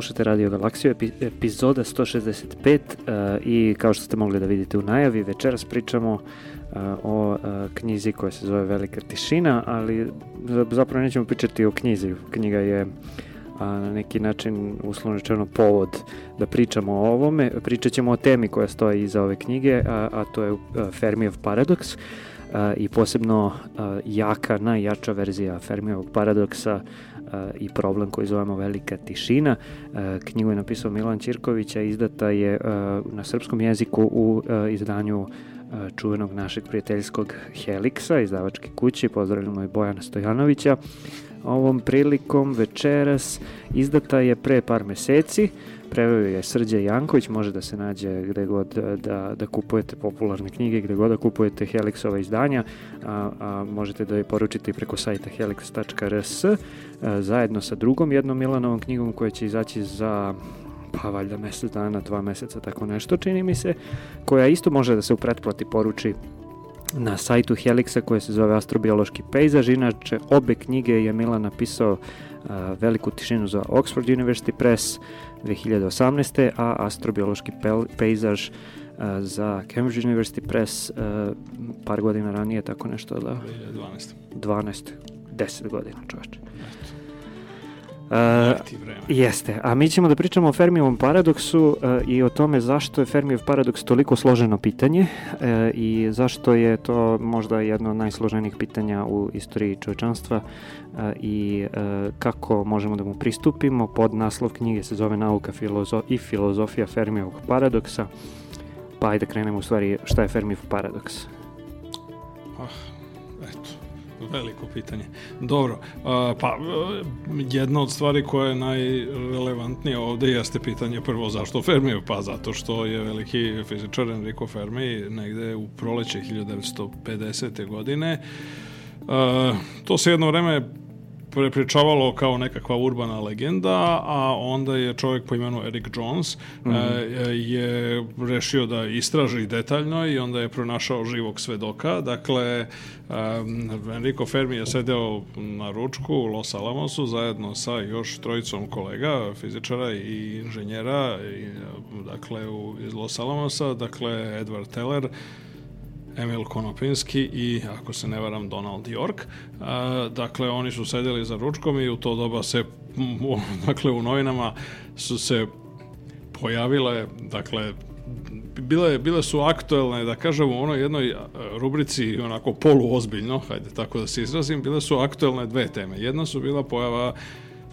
Slušate Radio Galaksiju, epizoda 165 i kao što ste mogli da vidite u najavi, večeras pričamo o knjizi koja se zove Velika tišina, ali zapravo nećemo pričati o knjizi. Knjiga je na neki način uslovno rečeno povod da pričamo o ovome. Pričat ćemo o temi koja stoji iza ove knjige, a, a to je Fermijev paradoks i posebno jaka, najjača verzija Fermijevog paradoksa i problem koji zovemo Velika tišina. Knjigu je napisao Milan Ćirković, a izdata je na srpskom jeziku u izdanju čuvenog našeg prijateljskog Heliksa, izdavačke kuće, pozdravljamo i Bojana Stojanovića. Ovom prilikom večeras izdata je pre par meseci, preveo je Srđe Janković, može da se nađe gde god da, da kupujete popularne knjige, gde god da kupujete Helixova izdanja, a, a možete da je poručite i preko sajta helix.rs zajedno sa drugom jednom Milanovom knjigom koja će izaći za pa valjda mesec dana, dva meseca, tako nešto čini mi se, koja isto može da se u pretplati poruči na sajtu Helixa koje se zove Astrobiološki pejzaž. Inače, obe knjige je Milan napisao uh, Veliku tišinu za Oxford University Press 2018. a Astrobiološki pejzaž za Cambridge University Press uh, par godina ranije, tako nešto da... 2012. 12. 10 godina, čoveče. Uh, jeste, a mi ćemo da pričamo o Fermijevom paradoksu uh, i o tome zašto je Fermijev paradoks toliko složeno pitanje uh, i zašto je to možda jedno od najsloženijih pitanja u istoriji čovečanstva uh, i uh, kako možemo da mu pristupimo. Pod naslov knjige se zove Nauka filozo i filozofija Fermijevog paradoksa. Pa ajde da krenemo u stvari šta je Fermijev paradoks. Veliko pitanje. Dobro, pa jedna od stvari koja je najrelevantnija ovde jeste pitanje prvo zašto Fermi, pa zato što je veliki fizičar Enrico Fermi negde u proleće 1950. godine a, to se jedno vreme prepričavalo kao nekakva urbana legenda, a onda je čovjek po imenu Eric Jones mm -hmm. je rešio da istraži detaljno i onda je pronašao živog svedoka. Dakle, um, Enrico Fermi je sedeo na ručku u Los Alamosu zajedno sa još trojicom kolega, fizičara i inženjera i, dakle, u, iz Los Alamosa, dakle, Edward Teller, Emil Konopinski i, ako se ne varam, Donald York. A, dakle, oni su sedeli za ručkom i u to doba se, dakle, u novinama su se pojavile, dakle, bile, bile su aktuelne, da kažem, u onoj jednoj rubrici, onako poluozbiljno, hajde tako da se izrazim, bile su aktuelne dve teme. Jedna su bila pojava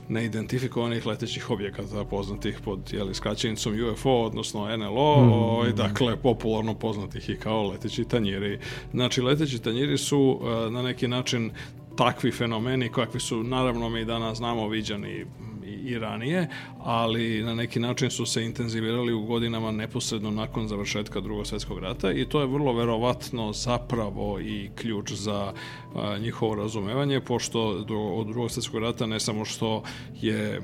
neidentifikovanih letećih objekata poznatih pod jeli, skraćenicom UFO, odnosno NLO, mm. ovaj, dakle, popularno poznatih i kao leteći tanjiri. Znači, leteći tanjiri su uh, na neki način takvi fenomeni kakvi su, naravno, mi danas znamo viđani i ranije, ali na neki način su se intenzivirali u godinama neposredno nakon završetka drugog svetskog rata i to je vrlo verovatno zapravo i ključ za njihovo razumevanje, pošto do, od drugog svetskog rata ne samo što je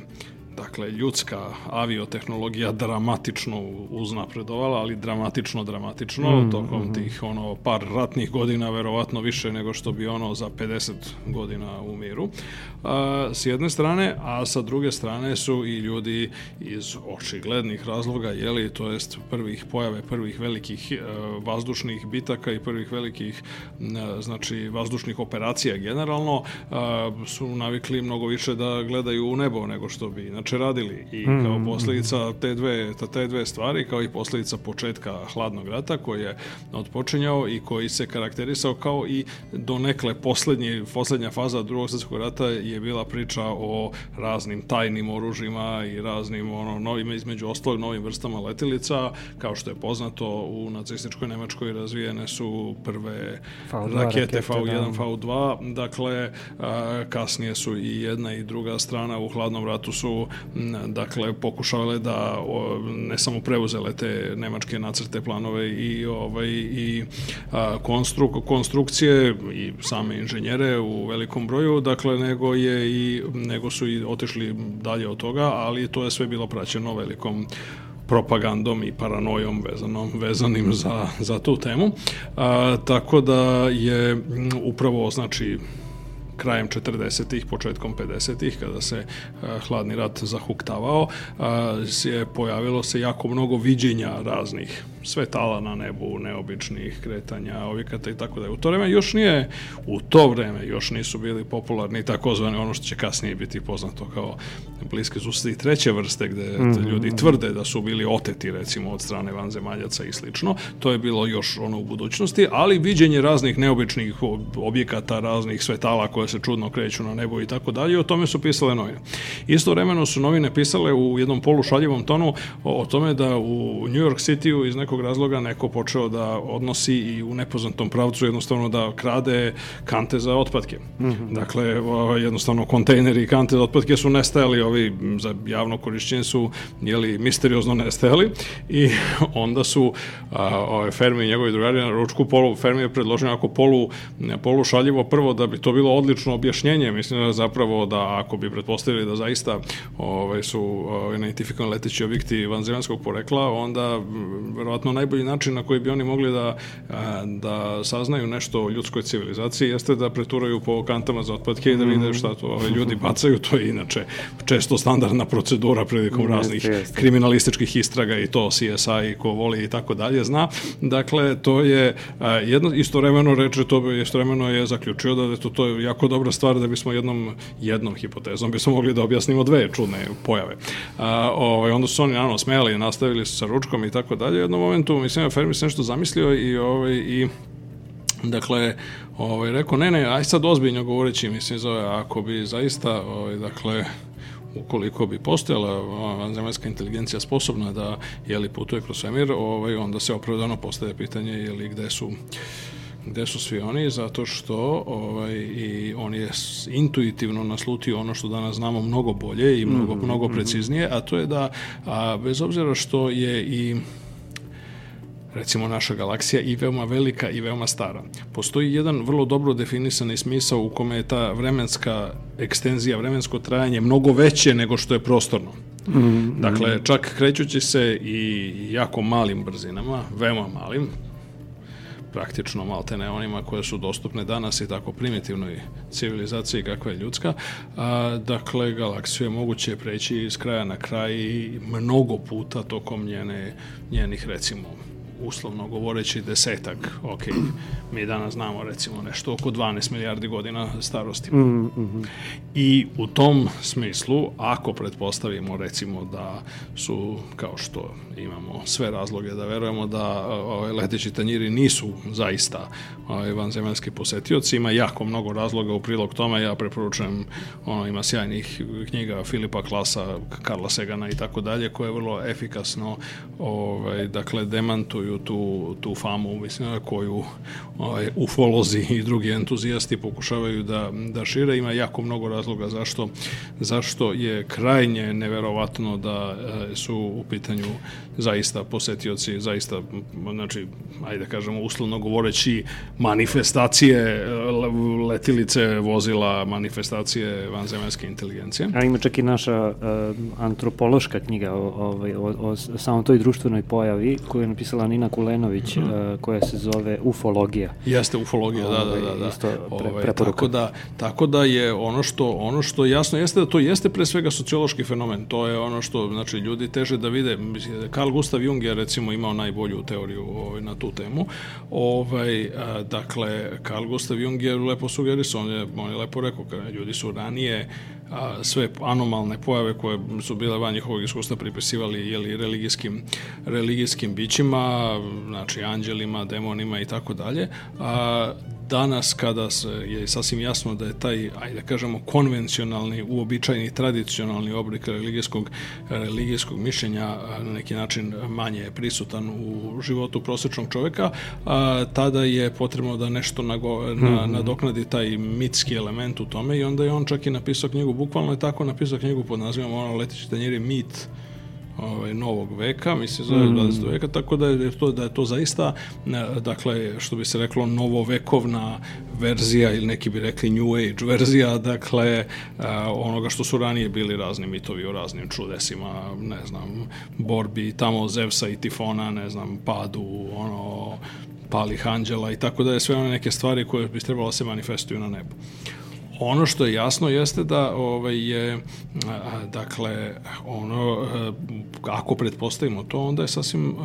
dakle, ljudska aviotehnologija dramatično uznapredovala, ali dramatično, dramatično, mm, tokom mm. tih ono par ratnih godina, verovatno više nego što bi ono za 50 godina u miru. A, s jedne strane, a sa druge strane su i ljudi iz očiglednih razloga, jeli, to jest prvih pojave, prvih velikih e, vazdušnih bitaka i prvih velikih e, znači vazdušnih operacija generalno, e, su navikli mnogo više da gledaju u nebo nego što bi inače radili i mm, kao posledica te dve, te dve stvari, kao i posledica početka hladnog rata koji je odpočinjao i koji se karakterisao kao i donekle poslednji, poslednja faza drugog svjetskog rata je bila priča o raznim tajnim oružjima i raznim ono, novim, između ostalog novim vrstama letilica, kao što je poznato u nacističkoj Nemačkoj razvijene su prve V2 rakete, rakete V1, da. V2, dakle kasnije su i jedna i druga strana. U hladnom ratu su dakle pokušavale da ne samo preuzele te nemačke nacrte planove i ovaj i konstruk, konstrukcije i same inženjere u velikom broju, dakle nego je i nego su i otišli dalje od toga, ali to je sve bilo praćeno velikom propagandom i paranojom vezanom, vezanim za, za tu temu. A, tako da je upravo, znači, krajem 40-ih, početkom 50-ih, kada se hladni rat zahuktavao, je pojavilo se jako mnogo viđenja raznih svetala na nebu, neobičnih kretanja, objekata i tako da. U to vreme još nije, u to vreme još nisu bili popularni takozvani ono što će kasnije biti poznato kao bliske susreti treće vrste gde mm -hmm. ljudi tvrde da su bili oteti recimo od strane vanzemaljaca i slično. To je bilo još ono u budućnosti, ali viđenje raznih neobičnih objekata, raznih svetala koje se čudno kreću na nebo i tako dalje, o tome su pisale novine. Isto vremeno su novine pisale u jednom polušaljivom tonu o tome da u New York City iz nekog nekog razloga neko počeo da odnosi i u nepoznatom pravcu jednostavno da krade kante za otpadke. Mm -hmm. Dakle, jednostavno kontejneri i kante za otpadke su nestajali, ovi za javno korišćenje su jeli, misteriozno nestajali i onda su a, ove Fermi i njegovi drugari na ručku polu, Fermi je predložio ako polu, polu šaljivo prvo da bi to bilo odlično objašnjenje, mislim da zapravo da ako bi pretpostavili da zaista ove, su ove, identifikovani leteći objekti vanzemaljskog porekla, onda verovatno verovatno najbolji način na koji bi oni mogli da, da saznaju nešto o ljudskoj civilizaciji jeste da preturaju po kantama za otpadke i da vide mhm. šta to ove ljudi bacaju. To je inače često standardna procedura prilikom raznih kriminalističkih istraga i to CSI ko voli i tako dalje zna. Dakle, to je jedno, istovremeno reče, to istovremeno je zaključio da je to, to je jako dobra stvar da bismo jednom, jednom hipotezom bismo mogli da objasnimo dve čudne pojave. A, ovaj, onda su oni naravno smeli, nastavili su sa ručkom i tako dalje. Jednom momentu, mislim, Fermi se nešto zamislio i, ovaj, i dakle, ovaj, rekao, ne, ne, aj sad ozbiljno govoreći, mislim, zove, ako bi zaista, ovaj, dakle, ukoliko bi postojala vanzemaljska inteligencija sposobna da jeli putuje kroz svemir, ovaj, onda se opravdano postaje pitanje jeli gde su gde su svi oni, zato što ovaj, i on je intuitivno naslutio ono što danas znamo mnogo bolje i mnogo, mm -hmm, mnogo preciznije, a to je da a, bez obzira što je i recimo naša galaksija i veoma velika i veoma stara. Postoji jedan vrlo dobro definisani smisao u kome je ta vremenska ekstenzija, vremensko trajanje mnogo veće nego što je prostorno. Mm, mm. Dakle, čak krećući se i jako malim brzinama, veoma malim, praktično maltene onima koje su dostupne danas i tako primitivnoj civilizaciji kakva je ljudska. A, dakle, galaksiju je moguće preći iz kraja na kraj mnogo puta tokom njene, njenih, recimo, uslovno govoreći desetak, ok, mi danas znamo recimo nešto oko 12 milijardi godina starosti. Mm -hmm. I u tom smislu, ako pretpostavimo recimo da su, kao što imamo sve razloge da verujemo da ove leteći tanjiri nisu zaista vanzemaljski posetioci, ima jako mnogo razloga u prilog tome, ja preporučujem, ono, ima sjajnih knjiga Filipa Klasa, Karla Segana i tako dalje, koje vrlo efikasno ovaj, dakle, demantuju razvijaju tu, tu famu, mislim, koju ovaj, ufolozi i drugi entuzijasti pokušavaju da, da šire. Ima jako mnogo razloga zašto, zašto je krajnje neverovatno da e, su u pitanju zaista posetioci, zaista, znači, ajde da kažemo, uslovno govoreći, manifestacije e, letilice, vozila, manifestacije vanzemaljske inteligencije. A ima čak i naša uh, antropološka knjiga o, o, o, o samo toj društvenoj pojavi koju je napisala Nina Kulenović, mm -hmm. koja se zove ufologija. Jeste ufologija, da, da, da. da. Isto pre, Ove, tako da, tako da je ono što, ono što jasno jeste da to jeste pre svega sociološki fenomen. To je ono što, znači, ljudi teže da vide. Carl Gustav Jung je recimo imao najbolju teoriju ovaj, na tu temu. Ovaj, a, dakle, Carl Gustav Jung je lepo sugerisao, on je, on je lepo rekao, kada ljudi su ranije a, sve anomalne pojave koje su bile van njihovog iskustva pripisivali jeli, religijskim, religijskim bićima, znači anđelima, demonima i tako dalje. A danas kada se je sasvim jasno da je taj, ajde da kažemo, konvencionalni, uobičajeni, tradicionalni oblik religijskog, religijskog mišljenja na neki način manje prisutan u životu prosečnog čoveka, a, tada je potrebno da nešto nago, na, mhm. nadoknadi taj mitski element u tome i onda je on čak i napisao knjigu, bukvalno je tako napisao knjigu pod nazivom ono Letići tanjiri mit ovaj, novog veka, mislim zove mm. 20. veka, tako da je to, da je to zaista, dakle, što bi se reklo, novovekovna verzija ili neki bi rekli New Age verzija, dakle, onoga što su ranije bili razni mitovi o raznim čudesima, ne znam, borbi tamo Zevsa i Tifona, ne znam, padu, ono, palih anđela i tako da je sve one neke stvari koje bi trebalo da se manifestuju na nebu. Ono što je jasno jeste da ovaj, je, dakle, ono, ako pretpostavimo to, onda je sasvim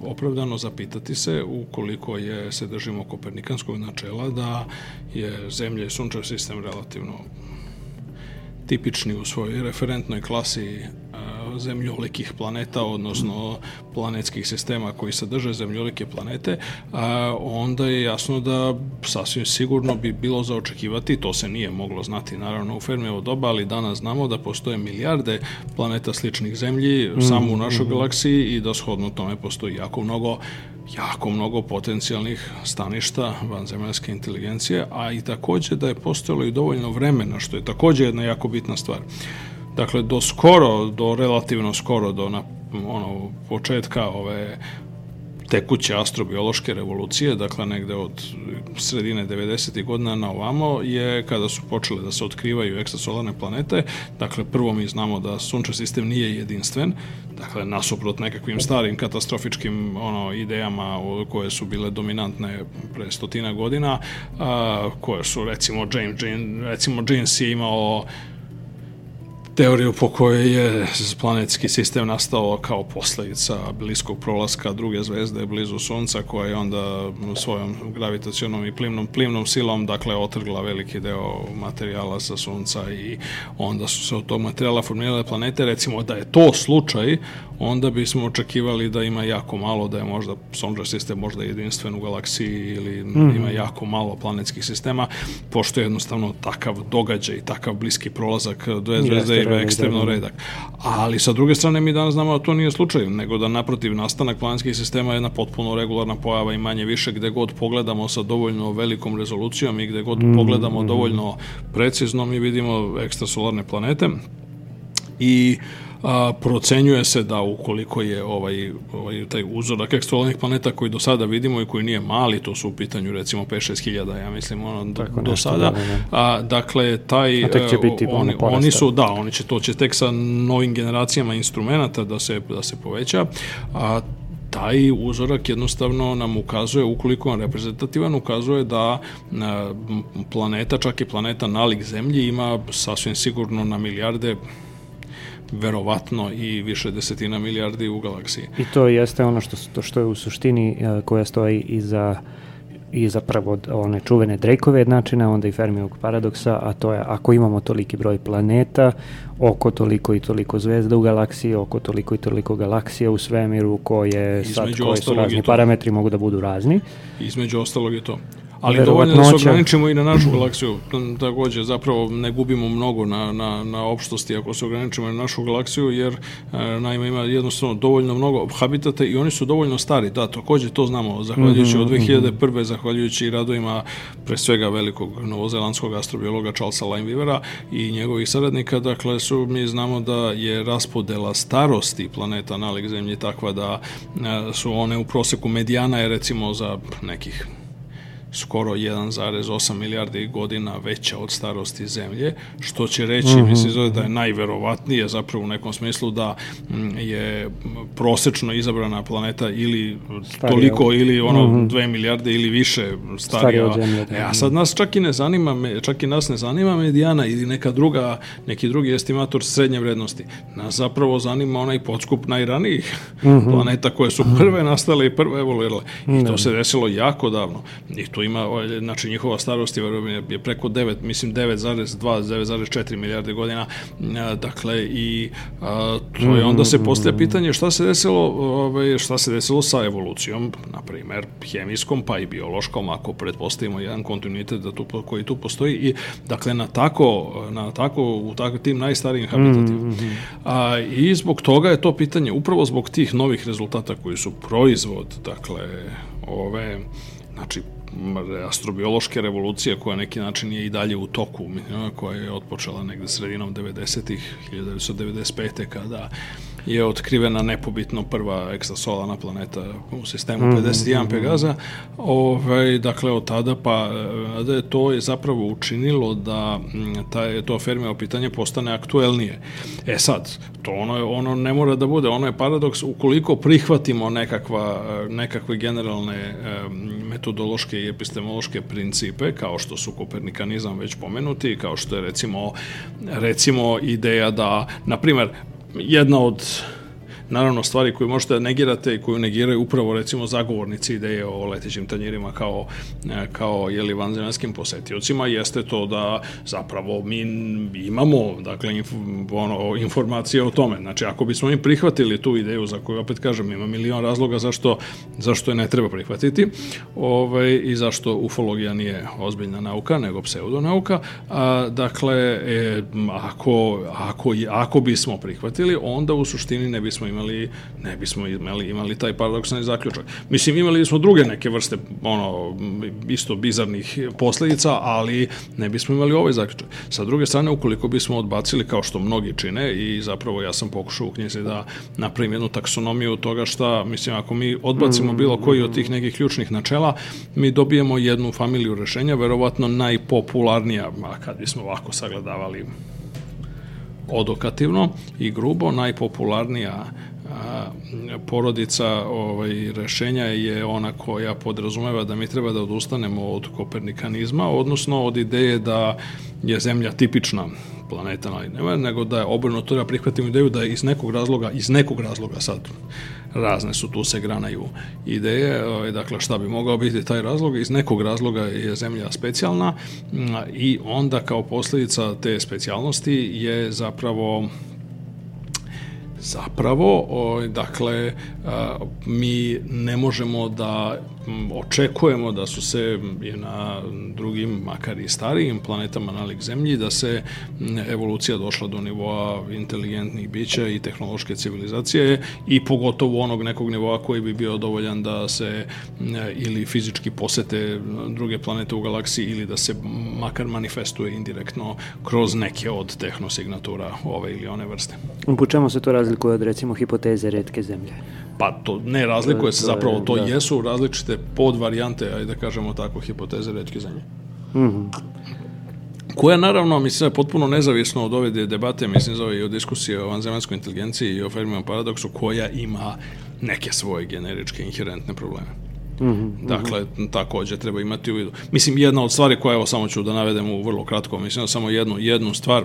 opravdano zapitati se ukoliko je, se držimo kopernikanskog načela da je Zemlja i sunčev sistem relativno tipični u svojoj referentnoj klasi zemljolikih planeta, odnosno planetskih sistema koji sadrže zemljolike planete, onda je jasno da sasvim sigurno bi bilo za očekivati, to se nije moglo znati naravno u Fermijevo doba, ali danas znamo da postoje milijarde planeta sličnih zemlji mm, samo u našoj mm, galaksiji i da shodno tome postoji jako mnogo jako mnogo potencijalnih staništa vanzemaljske inteligencije, a i takođe da je postojalo i dovoljno vremena, što je takođe jedna jako bitna stvar. Dakle, do skoro, do relativno skoro, do na, ono, početka ove tekuće astrobiološke revolucije, dakle negde od sredine 90. godina na ovamo, je kada su počele da se otkrivaju ekstrasolarne planete. Dakle, prvo mi znamo da sunčev sistem nije jedinstven, dakle, nasuprot nekakvim starim katastrofičkim ono, idejama koje su bile dominantne pre stotina godina, a, koje su, recimo, James, recimo, James je imao teoriju po kojoj je planetski sistem nastao kao posledica bliskog prolaska druge zvezde blizu Sunca koja je onda svojom gravitacionom i plimnom, plimnom silom dakle otrgla veliki deo materijala sa Sunca i onda su se od tog materijala formirale planete recimo da je to slučaj onda bismo očekivali da ima jako malo, da je možda Solar sistem možda jedinstven u galaksiji ili mm. ima jako malo planetskih sistema, pošto je jednostavno takav događaj, takav bliski prolazak dve zvezde je ekstremno da, da. redak. Ali sa druge strane mi danas znamo da to nije slučaj, nego da naprotiv nastanak planetskih sistema je jedna potpuno regularna pojava i manje više gde god pogledamo sa dovoljno velikom rezolucijom i gde god mm. pogledamo mm. dovoljno precizno mi vidimo ekstrasolarne planete i a, procenjuje se da ukoliko je ovaj, ovaj taj uzorak ekstrasolarnih planeta koji do sada vidimo i koji nije mali, to su u pitanju recimo 5-6 hiljada, ja mislim, ono, Tako do sada. Da, da, da. A, dakle, taj, a tek će biti oni, oni su, da, oni će, to će tek sa novim generacijama instrumenta da se, da se poveća, a taj uzorak jednostavno nam ukazuje, ukoliko on reprezentativan, ukazuje da planeta, čak i planeta nalik Zemlji ima sasvim sigurno na milijarde verovatno i više desetina milijardi u galaksiji. I to jeste ono što, to što je u suštini e, koja stoji iza i zapravo one čuvene Drakeove jednačine, onda i Fermijog paradoksa, a to je ako imamo toliki broj planeta, oko toliko i toliko zvezda u galaksiji, oko toliko i toliko galaksija u svemiru koje, sad, koje su razni parametri mogu da budu razni. Između ostalog je to. Ali dovoljno da se ograničimo i na našu galaksiju. Takođe, zapravo ne gubimo mnogo na, na, na opštosti ako se ograničimo na našu galaksiju, jer e, naime ima jednostavno dovoljno mnogo habitata i oni su dovoljno stari. Da, takođe to znamo, zahvaljujući mm -hmm, od 2001. Mm -hmm. zahvaljujući radovima pre svega velikog novozelandskog astrobiologa Charlesa Linevivera i njegovih saradnika, dakle su, mi znamo da je raspodela starosti planeta nalik Zemlji takva da e, su one u proseku medijana je recimo za nekih skoro 1,8 milijardi godina veća od starosti Zemlje, što će reći, mm -hmm. mislim da je najverovatnije zapravo u nekom smislu da mm, je prosečno izabrana planeta ili starija. toliko ili ono mm -hmm. 2 milijarde ili više starija. starija zemlje, da. E, a sad nas čak i ne zanima, čak i nas ne zanima medijana ili neka druga, neki drugi estimator srednje vrednosti. Nas zapravo zanima onaj podskup najranijih mm -hmm. planeta koje su prve nastale i prve evoluirale. I to da. se desilo jako davno. I to ima, znači njihova starost je, preko 9, mislim 9,2, 9,4 milijarde godina, dakle i a, to je onda se postaje pitanje šta se desilo, ovaj, šta se desilo sa evolucijom, na primer hemijskom pa i biološkom, ako pretpostavimo jedan kontinuitet da tu, koji tu postoji i dakle na tako, na tako u tako, tim najstarijim habitatima. Mm -hmm. A, I zbog toga je to pitanje, upravo zbog tih novih rezultata koji su proizvod, dakle, ove, znači astrobiološke revolucije koja neki način je i dalje u toku, koja je otpočela negde sredinom 90-ih, 1995. kada je otkrivena nepobitno prva ekstrasolarna planeta u sistemu 51 mhm, Pegaza. Ovaj, dakle, od tada pa da je to je zapravo učinilo da taj, to Fermiovo pitanje postane aktuelnije. E sad, to ono, je, ono ne mora da bude, ono je paradoks ukoliko prihvatimo nekakva, nekakve generalne metodološke i epistemološke principe, kao što su kopernikanizam već pomenuti, kao što je recimo, recimo ideja da, na primer, jedna od naravno stvari koje možete da negirate i koju negiraju upravo recimo zagovornici ideje o letećim tanjirima kao, e, kao jeli vanzemaljskim posetiocima jeste to da zapravo mi imamo dakle inf, ono, informacije o tome. Znači ako bismo mi prihvatili tu ideju za koju opet kažem ima milion razloga zašto, zašto je ne treba prihvatiti ovaj, i zašto ufologija nije ozbiljna nauka nego pseudonauka. A, dakle, e, ako, ako, ako bismo prihvatili onda u suštini ne bismo imali imali, ne bismo imali, imali taj paradoksalni zaključak. Mislim, imali smo druge neke vrste, ono, isto bizarnih posledica, ali ne bismo imali ovaj zaključak. Sa druge strane, ukoliko bismo odbacili, kao što mnogi čine, i zapravo ja sam pokušao u knjizi da napravim jednu taksonomiju toga šta, mislim, ako mi odbacimo mm, bilo koji od tih nekih ključnih načela, mi dobijemo jednu familiju rešenja, verovatno najpopularnija, a kad bismo ovako sagledavali odokativno i grubo, najpopularnija porodica ovaj, rešenja je ona koja podrazumeva da mi treba da odustanemo od kopernikanizma, odnosno od ideje da je Zemlja tipična planeta, ali nema, nego da je obrnuto da prihvatimo ideju da iz nekog razloga, iz nekog razloga sad, razne su tu se granaju ideje, ovaj, dakle šta bi mogao biti taj razlog, iz nekog razloga je Zemlja specijalna i onda kao posljedica te specijalnosti je zapravo zapravo, o, dakle, a, mi ne možemo da očekujemo da su se na drugim, makar i starijim planetama nalik Zemlji, da se evolucija došla do nivoa inteligentnih bića i tehnološke civilizacije i pogotovo onog nekog nivoa koji bi bio dovoljan da se ili fizički posete druge planete u galaksiji ili da se makar manifestuje indirektno kroz neke od tehnosignatura ove ili one vrste. Po čemu se to razlikuje od recimo hipoteze redke zemlje? Pa to ne razlikuje se, zapravo to da. jesu različite podvarijante, ajde da kažemo tako, hipoteze redke zemlje. Mm -hmm. Koja naravno, mislim, je potpuno nezavisno od ove debate, mislim, zove i o diskusiji o vanzemanskoj inteligenciji i o Fermijevom paradoksu, koja ima neke svoje generičke inherentne probleme. Mm -hmm. Dakle, takođe treba imati u vidu. Mislim, jedna od stvari koja, evo, samo ću da navedem u vrlo kratko, mislim, samo jednu, jednu stvar.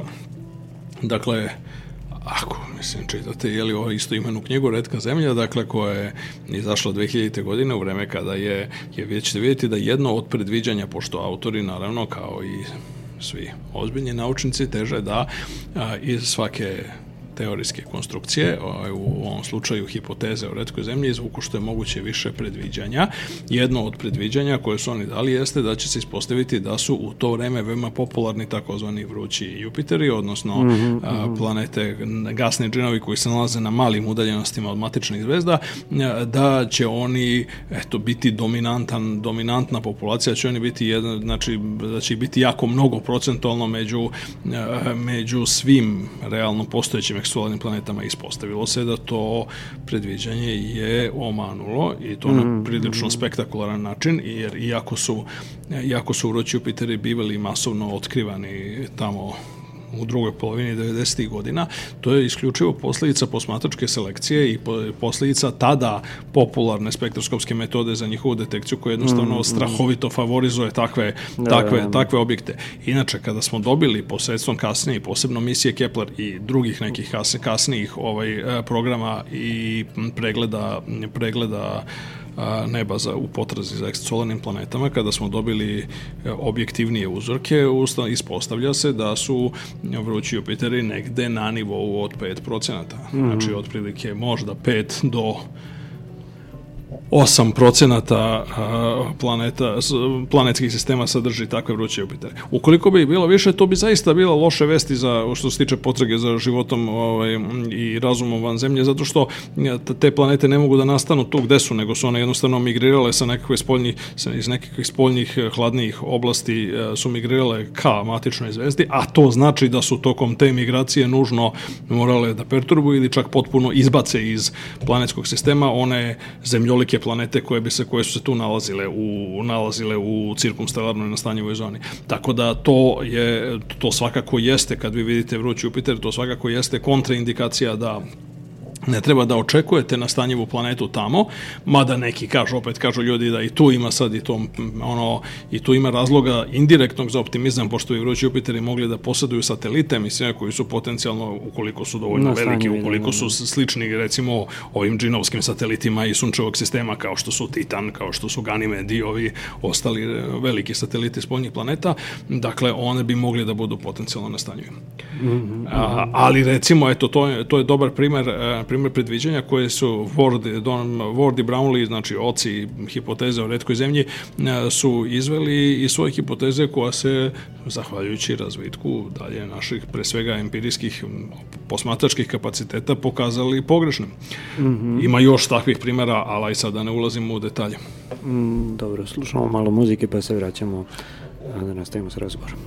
Dakle, ako, mislim, čitate, je li ovo isto imenu knjigu Redka zemlja, dakle, koja je izašla 2000. godine u vreme kada je, je vi ćete vidjeti da jedno od predviđanja, pošto autori, naravno, kao i svi ozbiljni naučnici, teže da a, iz svake teorijske konstrukcije, ovaj, u ovom slučaju hipoteze o redkoj zemlji, izvuku što je moguće više predviđanja. Jedno od predviđanja koje su oni dali jeste da će se ispostaviti da su u to vreme veoma popularni takozvani vrući Jupiteri, odnosno mm -hmm, a, planete, gasni džinovi koji se nalaze na malim udaljenostima od matičnih zvezda, da će oni eto, biti dominantan, dominantna populacija, će oni biti jedan, znači da će biti jako mnogo procentualno među, među svim realno postojećim solarnim planetama ispostavilo se da to predviđanje je omanulo i to mm -hmm. na mhm, prilično mhm. spektakularan način jer iako su iako su uroći Jupiteri bivali masovno otkrivani tamo u drugoj polovini 90. godina, to je isključivo posledica posmatračke selekcije i posledica tada popularne spektroskopske metode za njihovu detekciju koja jednostavno mm, mm. strahovito favorizuje takve, da, takve, da, da. takve objekte. Inače, kada smo dobili posredstvom kasnije, posebno misije Kepler i drugih nekih kasnijih ovaj, eh, programa i pregleda, pregleda neba za, u potrazi za ekstrasolarnim planetama, kada smo dobili e, objektivnije uzorke, ispostavlja se da su vrući Jupiteri negde na nivou od 5%. Mm -hmm. Znači, otprilike možda 5 do 8 procenata planeta, planetskih sistema sadrži takve vruće Jupitere. Ukoliko bi bilo više, to bi zaista bila loše vesti za, što se tiče potrage za životom ovaj, i razumom van zemlje, zato što te planete ne mogu da nastanu tu gde su, nego su one jednostavno migrirale sa nekakve spoljnih, iz nekakvih spoljnih hladnijih oblasti su migrirale ka matičnoj zvezdi, a to znači da su tokom te migracije nužno morale da perturbuju ili čak potpuno izbace iz planetskog sistema one zemljolike planete koje bi se koje su se tu nalazile u nalazile u cirkumstalarnoj nastanjivoj zoni. Tako da to je to svakako jeste kad vi vidite vruć Jupiter, to svakako jeste kontraindikacija da ne treba da očekujete na stanjivu planetu tamo, mada neki kažu, opet kažu ljudi da i tu ima sad i to, ono, i tu ima razloga indirektnog za optimizam, pošto bi vrući Jupiteri mogli da posaduju satelite, mislim, koji su potencijalno, ukoliko su dovoljno no, veliki, ukoliko su slični, recimo, ovim džinovskim satelitima i sunčevog sistema, kao što su Titan, kao što su Ganymede i ovi ostali e, veliki sateliti spoljnih planeta, dakle, one bi mogli da budu potencijalno nastanjivi. Mm -hmm. A, ali, recimo, eto, to je, to je dobar primer, primer predviđanja koje su Ward, Don, Ward i Brownlee, znači oci hipoteze o redkoj zemlji, e, su izveli i svoje hipoteze koja se, zahvaljujući razvitku dalje naših, pre svega empirijskih posmatračkih kapaciteta, pokazali pogrešnim. Mm -hmm. Ima još takvih primjera, ali aj sad da ne ulazimo u detalje. Mm, dobro, slušamo malo muzike pa se vraćamo da nastavimo sa razgovorom.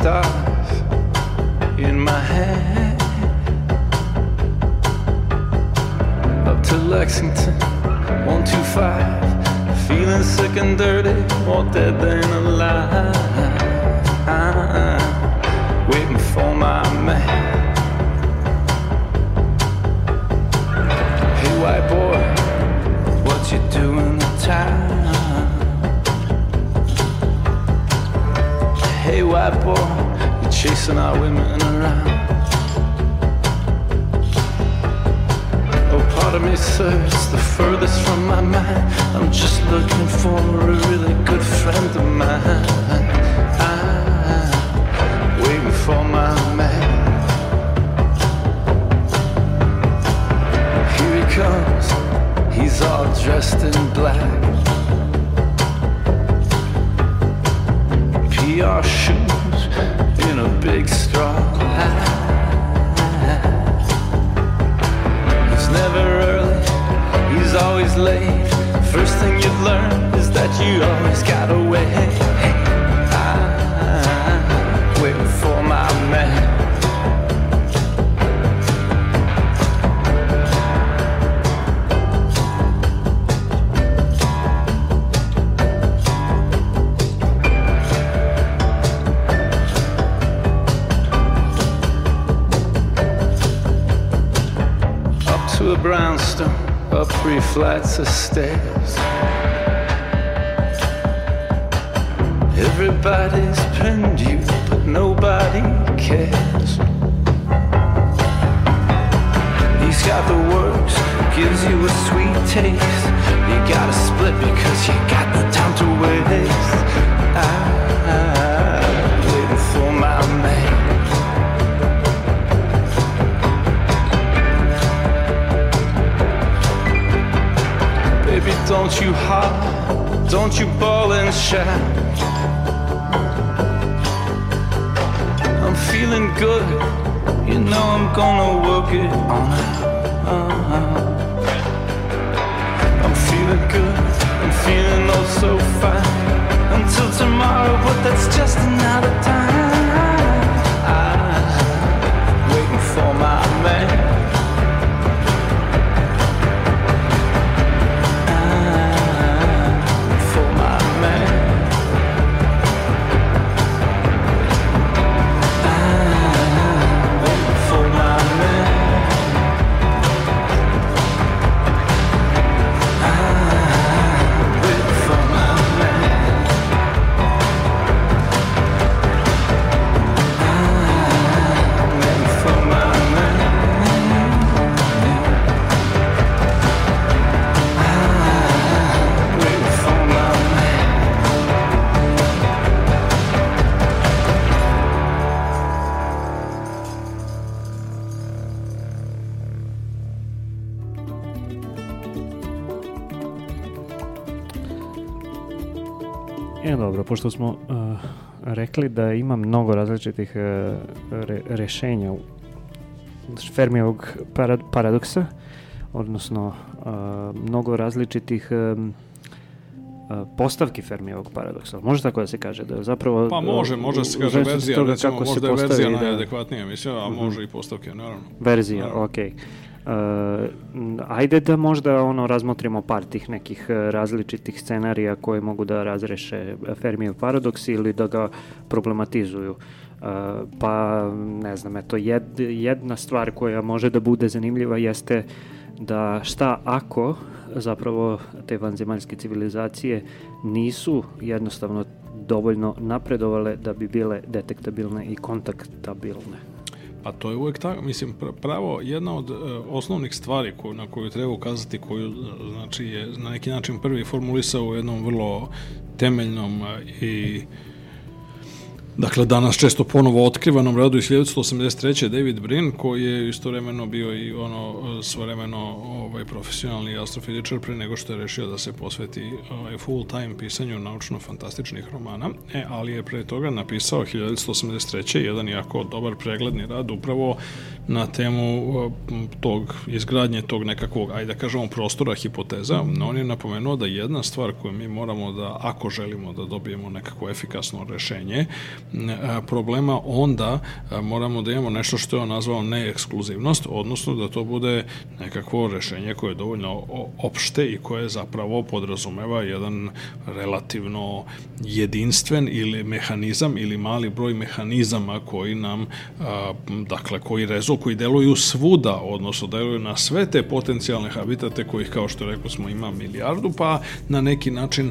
Stars in my hand. Up to Lexington, 125. Feeling sick and dirty, more dead than alive. Waiting for my man. Hey, white boy, what you doing the time? Hey, white boy, you're chasing our women around. Oh, part of me, sir, it's the furthest from my mind. I'm just looking for a really good friend of mine. I'm waiting for my man. Here he comes, he's all dressed in black. PR shoes in a big straw hat. He's never early, he's always late. First thing you learn is that you always gotta wait. I'm waiting for my man. Three flights of stairs. Everybody's pinned you, but nobody cares. He's got the works, gives you a sweet taste. You gotta split because you got the time to waste. I'm Don't you holler, don't you bawl and shout. I'm feeling good, you know I'm gonna work it on out. I'm feeling good, I'm feeling oh so fine. Until tomorrow, but that's just another time. I'm waiting for my man. Pošto smo uh, rekli da ima mnogo različitih uh, re, rešenja Fermijevog parad, paradoksa, odnosno uh, mnogo različitih um, postavki Fermijevog paradoksa. Može tako da se kaže da zapravo... Pa može, može se kaže verzija, recimo, kako možda je verzija da... najadekvatnija mislim, a mhm. može i postavke, naravno. Verzija, okej. Okay. Uh, ajde da možda ono razmotrimo par tih nekih različitih scenarija koje mogu da razreše Fermijev paradoks ili da ga problematizuju. Uh, pa ne znam, eto jed, jedna stvar koja može da bude zanimljiva jeste da šta ako zapravo te vanzemaljske civilizacije nisu jednostavno dovoljno napredovale da bi bile detektabilne i kontaktabilne. Pa to je uvek tako, mislim, pravo jedna od e, osnovnih stvari koju, na koju treba ukazati, koju znači je na neki način prvi formulisao u jednom vrlo temeljnom e, i Dakle, danas često ponovo otkrivanom radu iz 1983. David Brin, koji je istovremeno bio i ono svovremeno ovaj, profesionalni astrofizičar pre nego što je rešio da se posveti ovaj, full time pisanju naučno-fantastičnih romana, e, ali je pre toga napisao 1983. jedan jako dobar pregledni rad upravo na temu tog izgradnje tog nekakvog, ajde da kažemo, prostora hipoteza. On je napomenuo da jedna stvar koju mi moramo da, ako želimo da dobijemo nekako efikasno rešenje, problema, onda moramo da imamo nešto što je on nazvao neekskluzivnost, odnosno da to bude nekakvo rešenje koje je dovoljno opšte i koje zapravo podrazumeva jedan relativno jedinstven ili mehanizam ili mali broj mehanizama koji nam, dakle, koji rezo, koji deluju svuda, odnosno deluju na sve te potencijalne habitate kojih, kao što rekao smo, ima milijardu, pa na neki način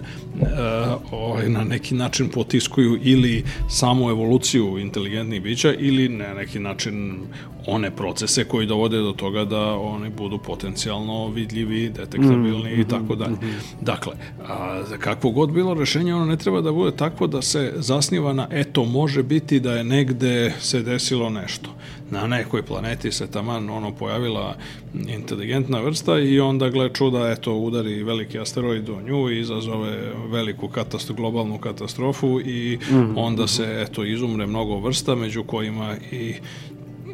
ovaj, na neki način potiskuju ili sam samu evoluciju inteligentnih bića ili na neki način one procese koji dovode do toga da oni budu potencijalno vidljivi, detektabilni mm i tako dalje. Mhm. Dakle, a, kakvo god bilo rešenje, ono ne treba da bude takvo da se zasniva na eto, može biti da je negde se desilo nešto. Na nekoj planeti se taman ono pojavila inteligentna vrsta i onda gle čuda, eto, udari veliki asteroid u nju i izazove veliku katastrofu, globalnu katastrofu i mm onda se, eto, izumre mnogo vrsta, među kojima i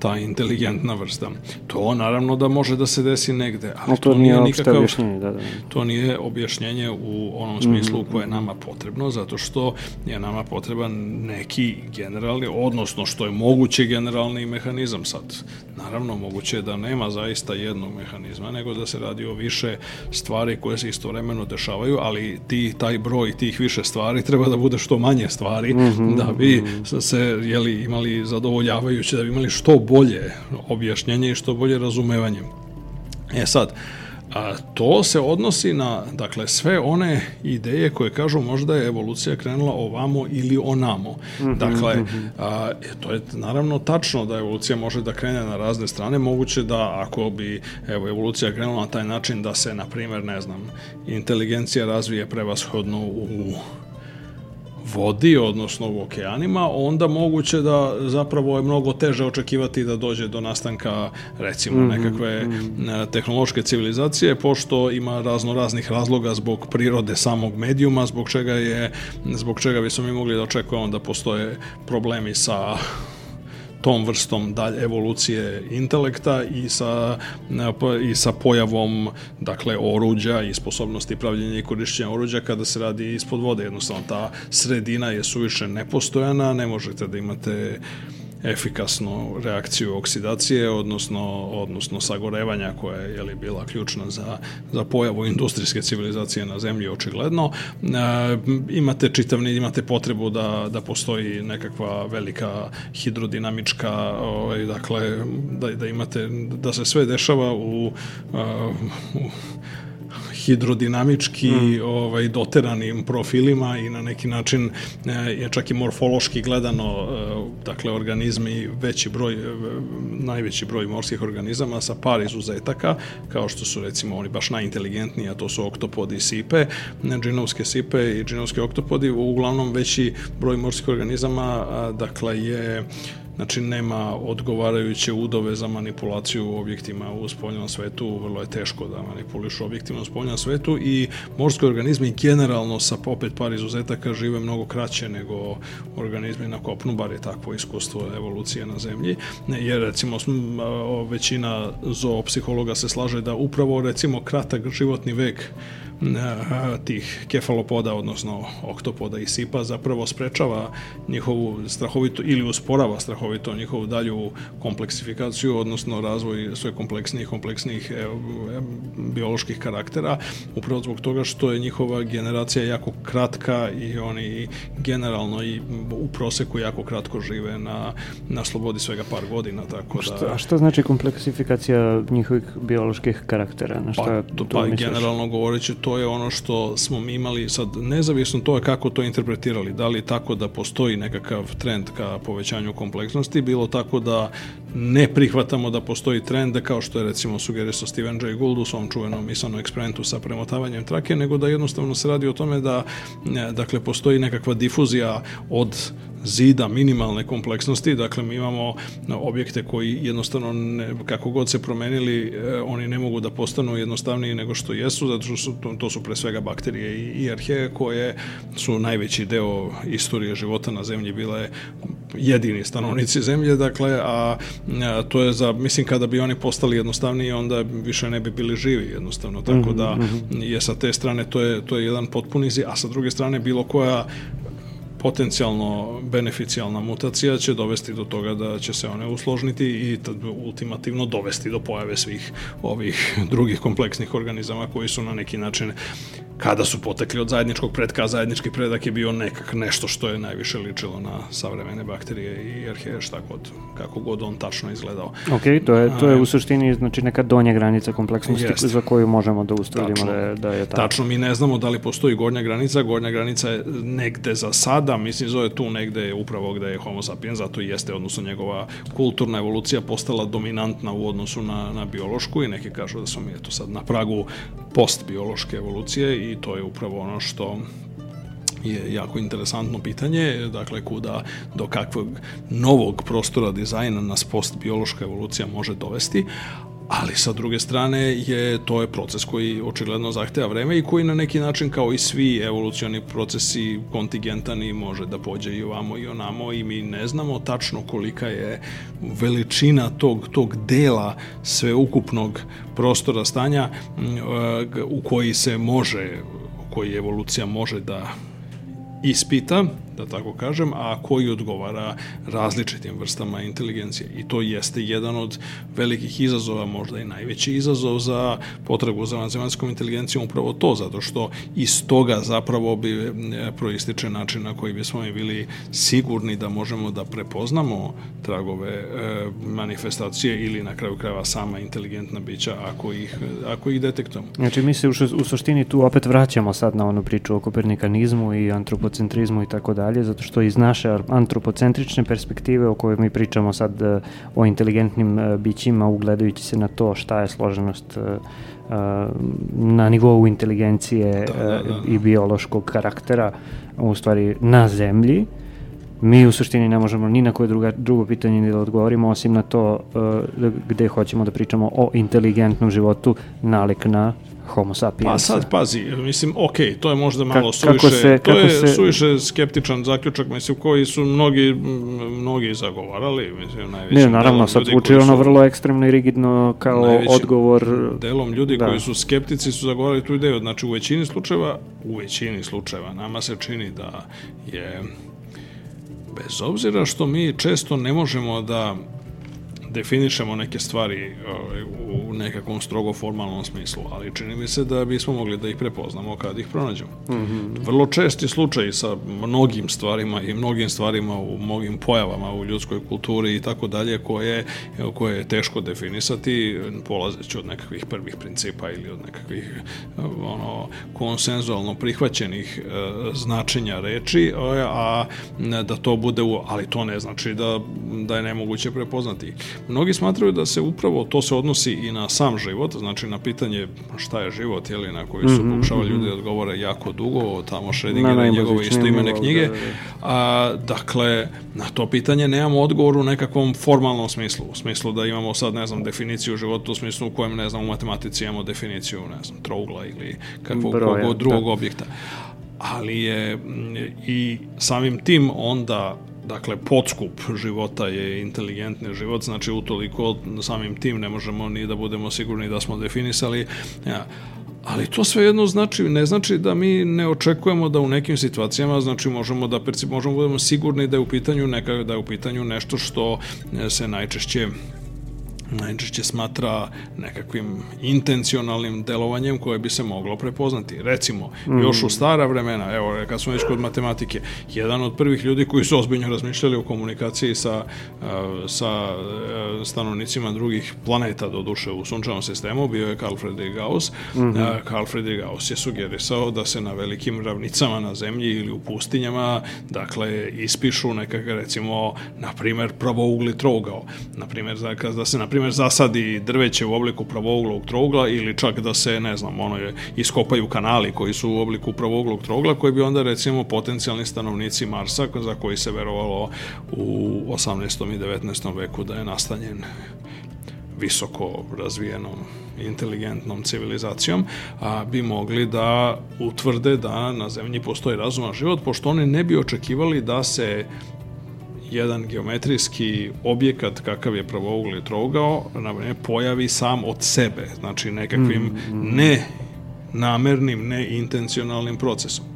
ta inteligentna vrsta. To naravno da može da se desi negde, ali to, to nije nikakav objašnjenje, da, da. To nije objašnjenje u onom smislu mm -hmm. koje je nama potrebno, zato što je nama potreban neki generalni, odnosno što je moguće generalni mehanizam sad. Naravno, moguće je da nema zaista jednog mehanizma, nego da se radi o više stvari koje se istovremeno dešavaju, ali ti, taj broj tih više stvari treba da bude što manje stvari, mm -hmm. da bi mhm. se jeli, imali zadovoljavajuće, da bi imali što bolje objašnjenje i što bolje razumevanje. E sad, a to se odnosi na dakle sve one ideje koje kažu možda je evolucija krenula ovamo ili onamo. Mm -hmm, dakle, mm -hmm. a, to je naravno tačno da evolucija može da krene na razne strane. Moguće da ako bi evo, evolucija krenula na taj način da se, na primjer, ne znam, inteligencija razvije prevashodno u vodi, odnosno u okeanima, onda moguće da zapravo je mnogo teže očekivati da dođe do nastanka recimo mm -hmm. nekakve mm tehnološke civilizacije, pošto ima razno raznih razloga zbog prirode samog medijuma, zbog čega je zbog čega bi smo mi mogli da očekujemo da postoje problemi sa tom vrstom dalje evolucije intelekta i sa, i sa pojavom dakle oruđa i sposobnosti pravljenja i korišćenja oruđa kada se radi ispod vode. Jednostavno ta sredina je suviše nepostojana, ne možete da imate efikasnu reakciju oksidacije, odnosno, odnosno sagorevanja koja je jeli, bila ključna za, za pojavu industrijske civilizacije na zemlji očigledno. E, imate čitavni, imate potrebu da, da postoji nekakva velika hidrodinamička, ovaj, dakle, da, da imate, da se sve dešava u, u hidrodinamički mm. ovaj, doteranim profilima i na neki način e, je čak i morfološki gledano e, dakle organizmi veći broj e, najveći broj morskih organizama sa par izuzetaka kao što su recimo oni baš najinteligentniji a to su oktopodi i sipe džinovske sipe i džinovski oktopodi uglavnom veći broj morskih organizama dakle je znači nema odgovarajuće udove za manipulaciju objektima u spoljnom svetu, vrlo je teško da manipulišu objektima u spoljnom svetu i morski organizmi generalno sa opet par izuzetaka žive mnogo kraće nego organizmi na kopnu, bar je takvo iskustvo evolucije na zemlji, jer recimo većina zoopsihologa se slaže da upravo recimo kratak životni vek tih kefalopoda, odnosno oktopoda i sipa, zapravo sprečava njihovu strahovito, ili usporava strahovito njihovu dalju kompleksifikaciju, odnosno razvoj sve kompleksnijih, kompleksnijih e, e, bioloških karaktera, upravo zbog toga što je njihova generacija jako kratka i oni generalno i u proseku jako kratko žive na, na slobodi svega par godina, tako da... Šta, a šta znači kompleksifikacija njihovih bioloških karaktera? Na šta pa, to, pa generalno govoreći, to je ono što smo mi imali. Sad, nezavisno to je kako to interpretirali, da li tako da postoji nekakav trend ka povećanju kompleksnosti, bilo tako da ne prihvatamo da postoji trend, kao što je recimo sugerisao Steven Jay Gould u svom čuvenom misanom eksperimentu sa premotavanjem trake, nego da jednostavno se radi o tome da dakle, postoji nekakva difuzija od zida minimalne kompleksnosti, dakle mi imamo objekte koji jednostavno ne, kako god se promenili, eh, oni ne mogu da postanu jednostavniji nego što jesu, zato što su, to, to su pre svega bakterije i, i arheje koje su najveći deo istorije života na zemlji bile jedini stanovnici zemlje, dakle, a, a to je za, mislim, kada bi oni postali jednostavniji, onda više ne bi bili živi jednostavno, tako mhm, da mhm. je sa te strane to je, to je jedan potpunizi, a sa druge strane bilo koja potencijalno beneficijalna mutacija će dovesti do toga da će se one usložniti i ultimativno dovesti do pojave svih ovih drugih kompleksnih organizama koji su na neki način kada su potekli od zajedničkog predka, a zajednički predak je bio nekak nešto što je najviše ličilo na savremene bakterije i arheje, šta god, kako god on tačno izgledao. Ok, to je, to je u suštini znači neka donja granica kompleksnosti Jeste. za koju možemo da ustvrdimo da je, da je tako. Tačno, mi ne znamo da li postoji gornja granica, gornja granica je negde za sada, mislim zove tu negde upravo gde je homo sapiens, zato i jeste, odnosno njegova kulturna evolucija postala dominantna u odnosu na, na biološku i neki kažu da smo mi eto sad na pragu postbiološke evolucije i to je upravo ono što je jako interesantno pitanje, dakle kuda, do kakvog novog prostora dizajna nas postbiološka evolucija može dovesti, ali sa druge strane je to je proces koji očigledno zahteva vreme i koji na neki način kao i svi evolucioni procesi kontingentan i može da pođe i ovamo i onamo i mi ne znamo tačno kolika je veličina tog, tog dela sveukupnog prostora stanja u koji se može koji evolucija može da ispita da tako kažem, a koji odgovara različitim vrstama inteligencije. I to jeste jedan od velikih izazova, možda i najveći izazov za potragu za vanzemaljskom inteligencijom, upravo to, zato što iz toga zapravo bi e, proističe način na koji bismo mi bili sigurni da možemo da prepoznamo tragove e, manifestacije ili na kraju krajeva sama inteligentna bića ako ih, ako ih detektujemo. Znači mi se u, u suštini tu opet vraćamo sad na onu priču o kopernikanizmu i antropocentrizmu i tako da dalje, zato što iz naše antropocentrične perspektive o kojoj mi pričamo sad e, o inteligentnim e, bićima, ugledajući se na to šta je složenost e, na nivou inteligencije da, da, da. i biološkog karaktera, u stvari na zemlji, mi u suštini ne možemo ni na koje druga, drugo pitanje ni da odgovorimo osim na to uh, gde hoćemo da pričamo o inteligentnom životu nalik na homo sapiens. Pa sad pazi, mislim, ok, to je možda malo Ka, suviše, se, to je se... suviše skeptičan zaključak, mislim, koji su mnogi, mnogi zagovarali, mislim, najvećim Ne, naravno, sad zvuči ono vrlo ekstremno i rigidno kao odgovor. Delom ljudi da. koji su skeptici su zagovarali tu ideju, znači u većini slučajeva, u većini slučajeva, nama se čini da je bez obzira što mi često ne možemo da definišemo neke stvari ovaj, u nekakvom strogo formalnom smislu, ali čini mi se da bismo mogli da ih prepoznamo kad ih pronađemo. Mm -hmm. Vrlo česti slučaj sa mnogim stvarima i mnogim stvarima u mnogim pojavama u ljudskoj kulturi i tako dalje koje, koje je teško definisati polazeći od nekakvih prvih principa ili od nekakvih ono, konsenzualno prihvaćenih e, značenja reči, a da to bude, u, ali to ne znači da, da je nemoguće prepoznati. Mnogi smatraju da se upravo to se odnosi i na sam život, znači na pitanje šta je život, jeli, na koji su mm -hmm, pokušavali ljudi da odgovore jako dugo, tamo Schrödinger i njegove istoimene knjige. Da, da, da. A, dakle, na to pitanje nemamo odgovor u nekakvom formalnom smislu, u smislu da imamo sad, ne znam, definiciju života u smislu u kojem, ne znam, u matematici imamo definiciju, ne znam, trougla ili kakvog drugog da. objekta. Ali je i samim tim onda Dakle, podskup života je inteligentni život, znači utoliko samim tim ne možemo ni da budemo sigurni da smo definisali. Ja, ali to sve jedno znači, ne znači da mi ne očekujemo da u nekim situacijama znači možemo da percip, možemo da budemo sigurni da je u pitanju neka, da je u pitanju nešto što se najčešće najčešće smatra nekakvim intencionalnim delovanjem koje bi se moglo prepoznati. Recimo, mm. još u stara vremena, evo, kad smo već kod matematike, jedan od prvih ljudi koji su ozbiljno razmišljali o komunikaciji sa, sa stanovnicima drugih planeta, do duše u sunčanom sistemu, bio je Carl Friedrich Gauss. Mm -hmm. Carl Friedrich Gauss je sugerisao da se na velikim ravnicama na zemlji ili u pustinjama, dakle, ispišu nekakve, recimo, na primer, pravougli trougao. Na primer, da se, na primer, primjer, zasadi drveće u obliku pravouglog trougla ili čak da se, ne znam, ono je, iskopaju kanali koji su u obliku pravouglog trougla koji bi onda, recimo, potencijalni stanovnici Marsa, za koji se verovalo u 18. i 19. veku da je nastanjen visoko razvijenom inteligentnom civilizacijom, a, bi mogli da utvrde da na zemlji postoji razuman život, pošto oni ne bi očekivali da se jedan geometrijski objekat kakav je pravougli trougao ne pojavi sam od sebe, znači nekakvim mm, mm. ne namernim, ne intencionalnim procesom.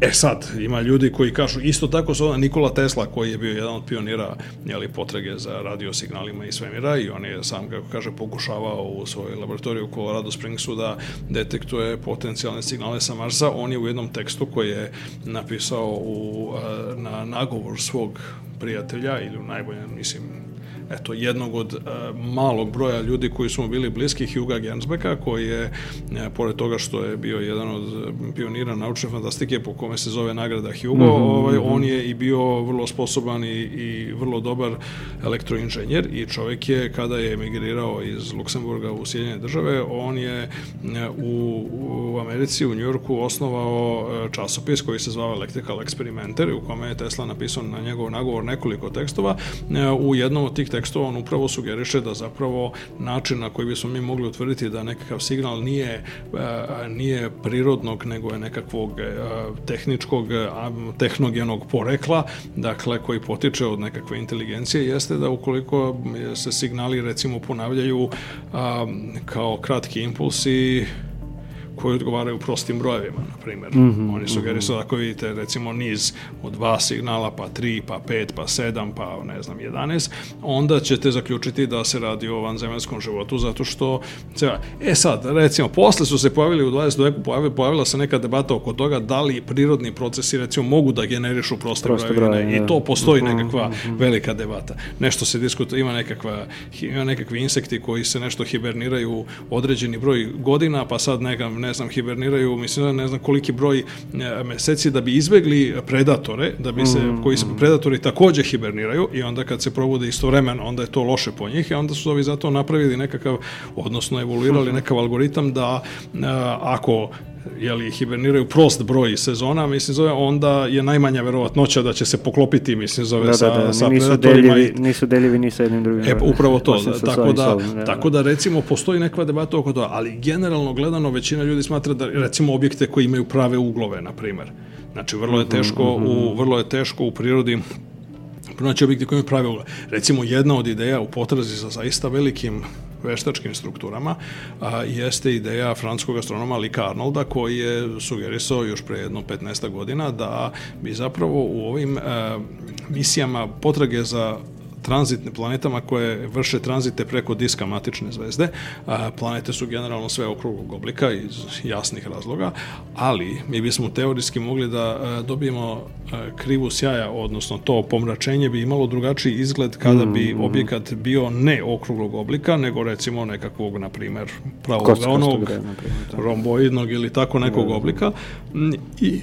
E sad, ima ljudi koji kažu, isto tako su Nikola Tesla, koji je bio jedan od pionira jeli, potrage za radiosignalima i svemira i on je sam, kako kaže, pokušavao u svojoj laboratoriju u Colorado Springsu da detektuje potencijalne signale sa Marsa. On je u jednom tekstu koji je napisao u, na nagovor svog prijatelja ili u najboljem, mislim, eto, jednog od uh, malog broja ljudi koji su mu bili bliski, Huga Gernsbecka, koji je, uh, pored toga što je bio jedan od pionira naučne fantastike po kome se zove nagrada Hugo, mm -hmm, ovaj, mhm. on je i bio vrlo sposoban i, i vrlo dobar elektroinženjer i čovjek je, kada je emigrirao iz Luksemburga u Sjedinjene države, on je uh, u, u Americi, u Njujorku, osnovao časopis koji se zvao Electrical Experimenter, u kome je Tesla napisao na njegov nagovor nekoliko tekstova. U jednom od tih tekstova on upravo sugeriše da zapravo način na koji bismo mi mogli utvrditi da nekakav signal nije, e, nije prirodnog, nego je nekakvog e, tehničkog, tehnogenog porekla, dakle koji potiče od nekakve inteligencije, jeste da ukoliko se signali recimo ponavljaju kao kratki impulsi, koji odgovaraju prostim brojevima, na primjer. Mm -hmm, Oni sugerišu mm -hmm. da ako vidite recimo niz od dva signala, pa tri, pa pet, pa sedam, pa ne znam, 11, onda ćete zaključiti da se radi o vanzemaljskom životu, zato što E sad, recimo, posle su se pojavili u 20. veku, pojavila, pojavila se neka debata oko toga da li prirodni procesi recimo mogu da generišu proste, proste brojeve, i to postoji mhm, nekakva mm -hmm. velika debata. Nešto se diskutuje, ima nekakva ima nekakvi insekti koji se nešto hiberniraju određeni broj godina, pa sad neka, ne znam, hiberniraju, mislim ne znam koliki broj e, meseci da bi izbegli predatore, da bi se, mm, koji se predatori takođe hiberniraju i onda kad se probude istovremeno, onda je to loše po njih i onda su ovi zato napravili nekakav, odnosno evoluirali nekakav algoritam da e, ako jeli, hiberniraju prost broj sezona, mislim zove, onda je najmanja verovatnoća da će se poklopiti, mislim zove, da, sa, da, da, sa nisu predatorima. Deljivi, i... Nisu deljivi ni sa jednim drugim. E, upravo to, da, tako, da, sobom, da, tako da recimo postoji neka debata oko toga, ali generalno gledano većina ljudi smatra da recimo objekte koji imaju prave uglove, na primer. Znači, vrlo je mhm, teško, mm -hmm. u, vrlo je teško u prirodi pronaći objekte koji imaju prave uglove. Recimo, jedna od ideja u potrazi sa zaista velikim veštačkim strukturama a, jeste ideja francuskog astronoma Lika Arnolda koji je sugerisao još pre jedno 15 godina da bi zapravo u ovim a, misijama potrage za tranzitne planetama koje vrše tranzite preko diska matične zvezde. Planete su generalno sve okruglog oblika iz jasnih razloga, ali mi bismo teorijski mogli da dobijemo krivu sjaja, odnosno to pomračenje bi imalo drugačiji izgled kada bi mm, mm. objekat bio ne okruglog oblika, nego recimo nekakvog, na primer, pravog onog, romboidnog ili tako nekog da. oblika. I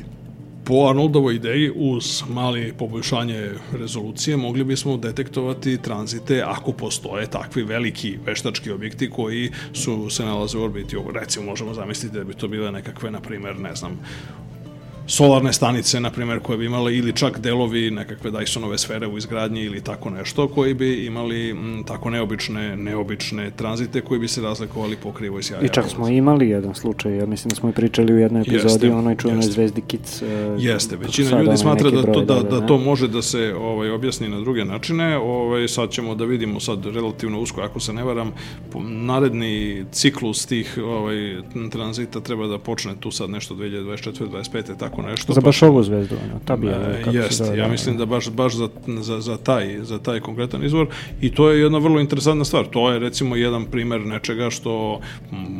po Arnoldovoj ideji uz mali poboljšanje rezolucije mogli bismo detektovati tranzite ako postoje takvi veliki veštački objekti koji su se nalaze u orbiti. Recimo možemo zamisliti da bi to bile nekakve, na primer, ne znam, solarne stanice, na primjer, koje bi imale ili čak delovi nekakve Dysonove sfere u izgradnji ili tako nešto, koji bi imali m, tako neobične, neobične tranzite koji bi se razlikovali po krivoj sjaja. I čak smo imali jedan slučaj, ja mislim da smo i pričali u jednoj epizodi o onoj čuvenoj zvezdi Kic. Uh, jeste, većina ljudi smatra da to, da, da to može da se ovaj, objasni na druge načine, ovaj, sad ćemo da vidimo sad relativno usko, ako se ne varam, naredni ciklus tih ovaj, tranzita treba da počne tu sad nešto 2024. 25. tako tako nešto. Za baš ovu zvezdu, ono, ta bi, e, Jeste, ja da, mislim da baš, baš za, za, za, taj, za taj konkretan izvor i to je jedna vrlo interesantna stvar. To je recimo jedan primer nečega što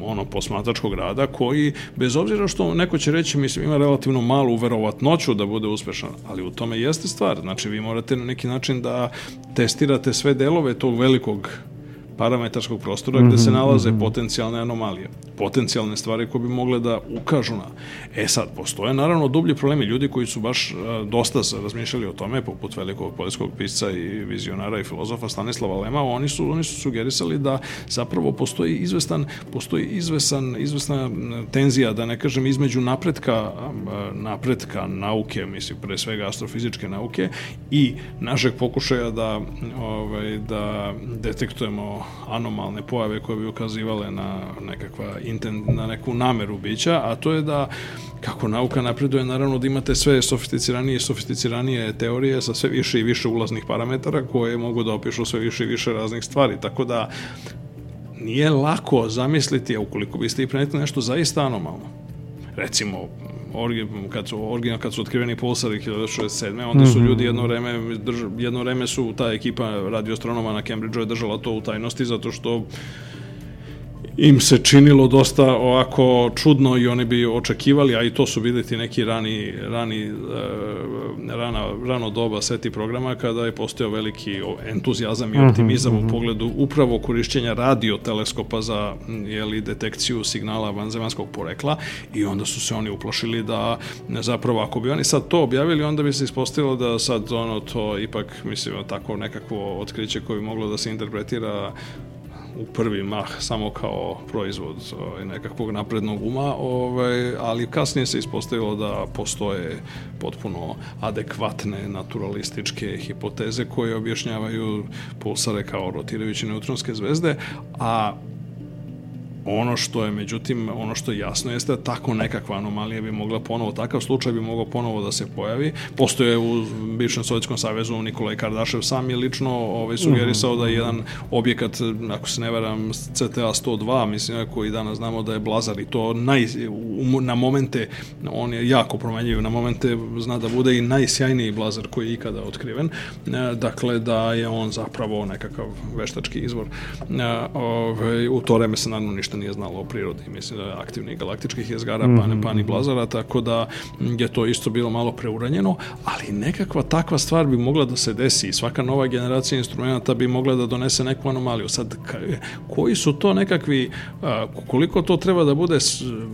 ono posmatračkog rada koji bez obzira što neko će reći mislim ima relativno malu verovatnoću da bude uspešan, ali u tome jeste stvar. Znači vi morate na neki način da testirate sve delove tog velikog parametarskog prostora gde se mhm, nalaze mhm. potencijalne anomalije, potencijalne stvari koje bi mogle da ukažu na. E sad, postoje naravno dublji problemi, ljudi koji su baš dosta razmišljali o tome, poput velikog poljskog pisca i vizionara i filozofa Stanislava Lema, oni su, oni su sugerisali da zapravo postoji izvestan, postoji izvesan, izvesna tenzija, da ne kažem, između napretka, napretka nauke, mislim, pre svega astrofizičke nauke i našeg pokušaja da, ovaj, da detektujemo anomalne pojave koje bi ukazivale na nekakva intent, na neku nameru bića, a to je da kako nauka napreduje, naravno da imate sve sofisticiranije i sofisticiranije teorije sa sve više i više ulaznih parametara koje mogu da opišu sve više i više raznih stvari, tako da nije lako zamisliti, a ukoliko biste i prenetili nešto zaista anomalno, recimo orgi, kad su original kad su otkriveni pulsari 1967. onda su mhm. ljudi jedno vreme drž, jedno vreme su ta ekipa radioastronoma na Cambridgeu je držala to u tajnosti zato što im se činilo dosta ovako čudno i oni bi očekivali, a i to su videti neki rani, rani e, rana, rano doba seti programa kada je postojao veliki entuzijazam i mhm, optimizam uh -huh. u pogledu upravo korišćenja radioteleskopa za jeli, detekciju signala vanzemanskog porekla i onda su se oni uplašili da zapravo ako bi oni sad to objavili onda bi se ispostavilo da sad ono to ipak mislim tako nekakvo otkriće koje bi moglo da se interpretira u prvi mah samo kao proizvod ovaj, nekakvog naprednog uma, ovaj, ali kasnije se ispostavilo da postoje potpuno adekvatne naturalističke hipoteze koje objašnjavaju pulsare kao rotirajuće neutronske zvezde, a Ono što je, međutim, ono što je jasno jeste da tako nekakva anomalija bi mogla ponovo, takav slučaj bi mogao ponovo da se pojavi. Postoje u bivšem Sovjetskom savezu Nikolaj Kardašev sam je lično ovaj, sugerisao da je jedan objekat, ako se ne varam, CTA 102, mislim, koji danas znamo da je blazar i to naj, na momente, on je jako promenjiv, na momente zna da bude i najsjajniji blazar koji je ikada otkriven. E, dakle, da je on zapravo nekakav veštački izvor. E, ovaj, u to vreme se naravno ništa ništa nije znalo o prirodi, mislim da je aktivnih galaktičkih jezgara, mm -hmm. pane, pani blazara, tako da je to isto bilo malo preuranjeno, ali nekakva takva stvar bi mogla da se desi i svaka nova generacija instrumenta bi mogla da donese neku anomaliju. Sad, koji su to nekakvi, koliko to treba da bude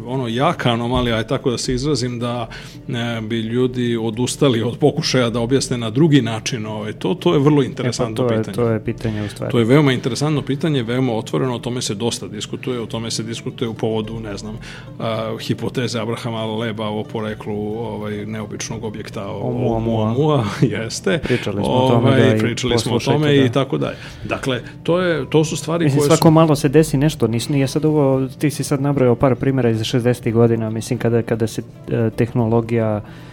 ono jaka anomalija, aj tako da se izrazim, da ne, bi ljudi odustali od pokušaja da objasne na drugi način, ovaj, to, to je vrlo interesantno e pa to je, pitanje. To je pitanje u stvari. To je veoma interesantno pitanje, veoma otvoreno, o tome se dosta diskutuje, o tome se diskutuje u povodu, ne znam, uh, hipoteze Abrahama Leba o poreklu ovaj, neobičnog objekta o, Oumuamua, jeste. Pričali smo ovaj, o tome da pričali smo o tome da. i tako dalje. Dakle, to, je, to su stvari mislim, koje svako su... malo se desi nešto, nis, nije sad ovo, ti si sad nabrojao par primjera iz 60. godina, mislim, kada, kada se uh, tehnologija e,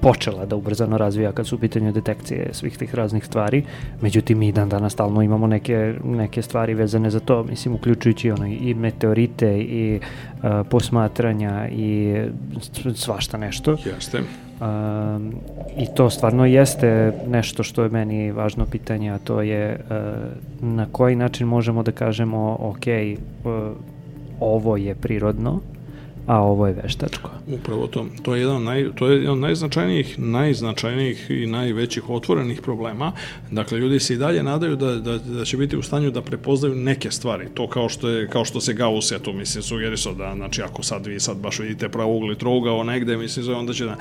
počela da ubrzano razvija kad su u pitanju detekcije svih tih raznih stvari. Međutim, mi dan danas stalno imamo neke, neke stvari vezane za to, mislim, uključujući ono, i meteorite i e, posmatranja i svašta nešto. Jeste. Um, I to stvarno jeste nešto što je meni važno pitanje, a to je uh, na koji način možemo da kažemo ok, uh, ovo je prirodno, a ovo je veštačko. Upravo to. To je jedan, naj, to je jedan najznačajnijih, najznačajnijih i najvećih otvorenih problema. Dakle, ljudi se i dalje nadaju da, da, da će biti u stanju da prepoznaju neke stvari. To kao što, je, kao što se Gauss, ja to mislim, sugerisao da, znači, ako sad vi sad baš vidite pravouglý trougao negde, mislim, onda će da...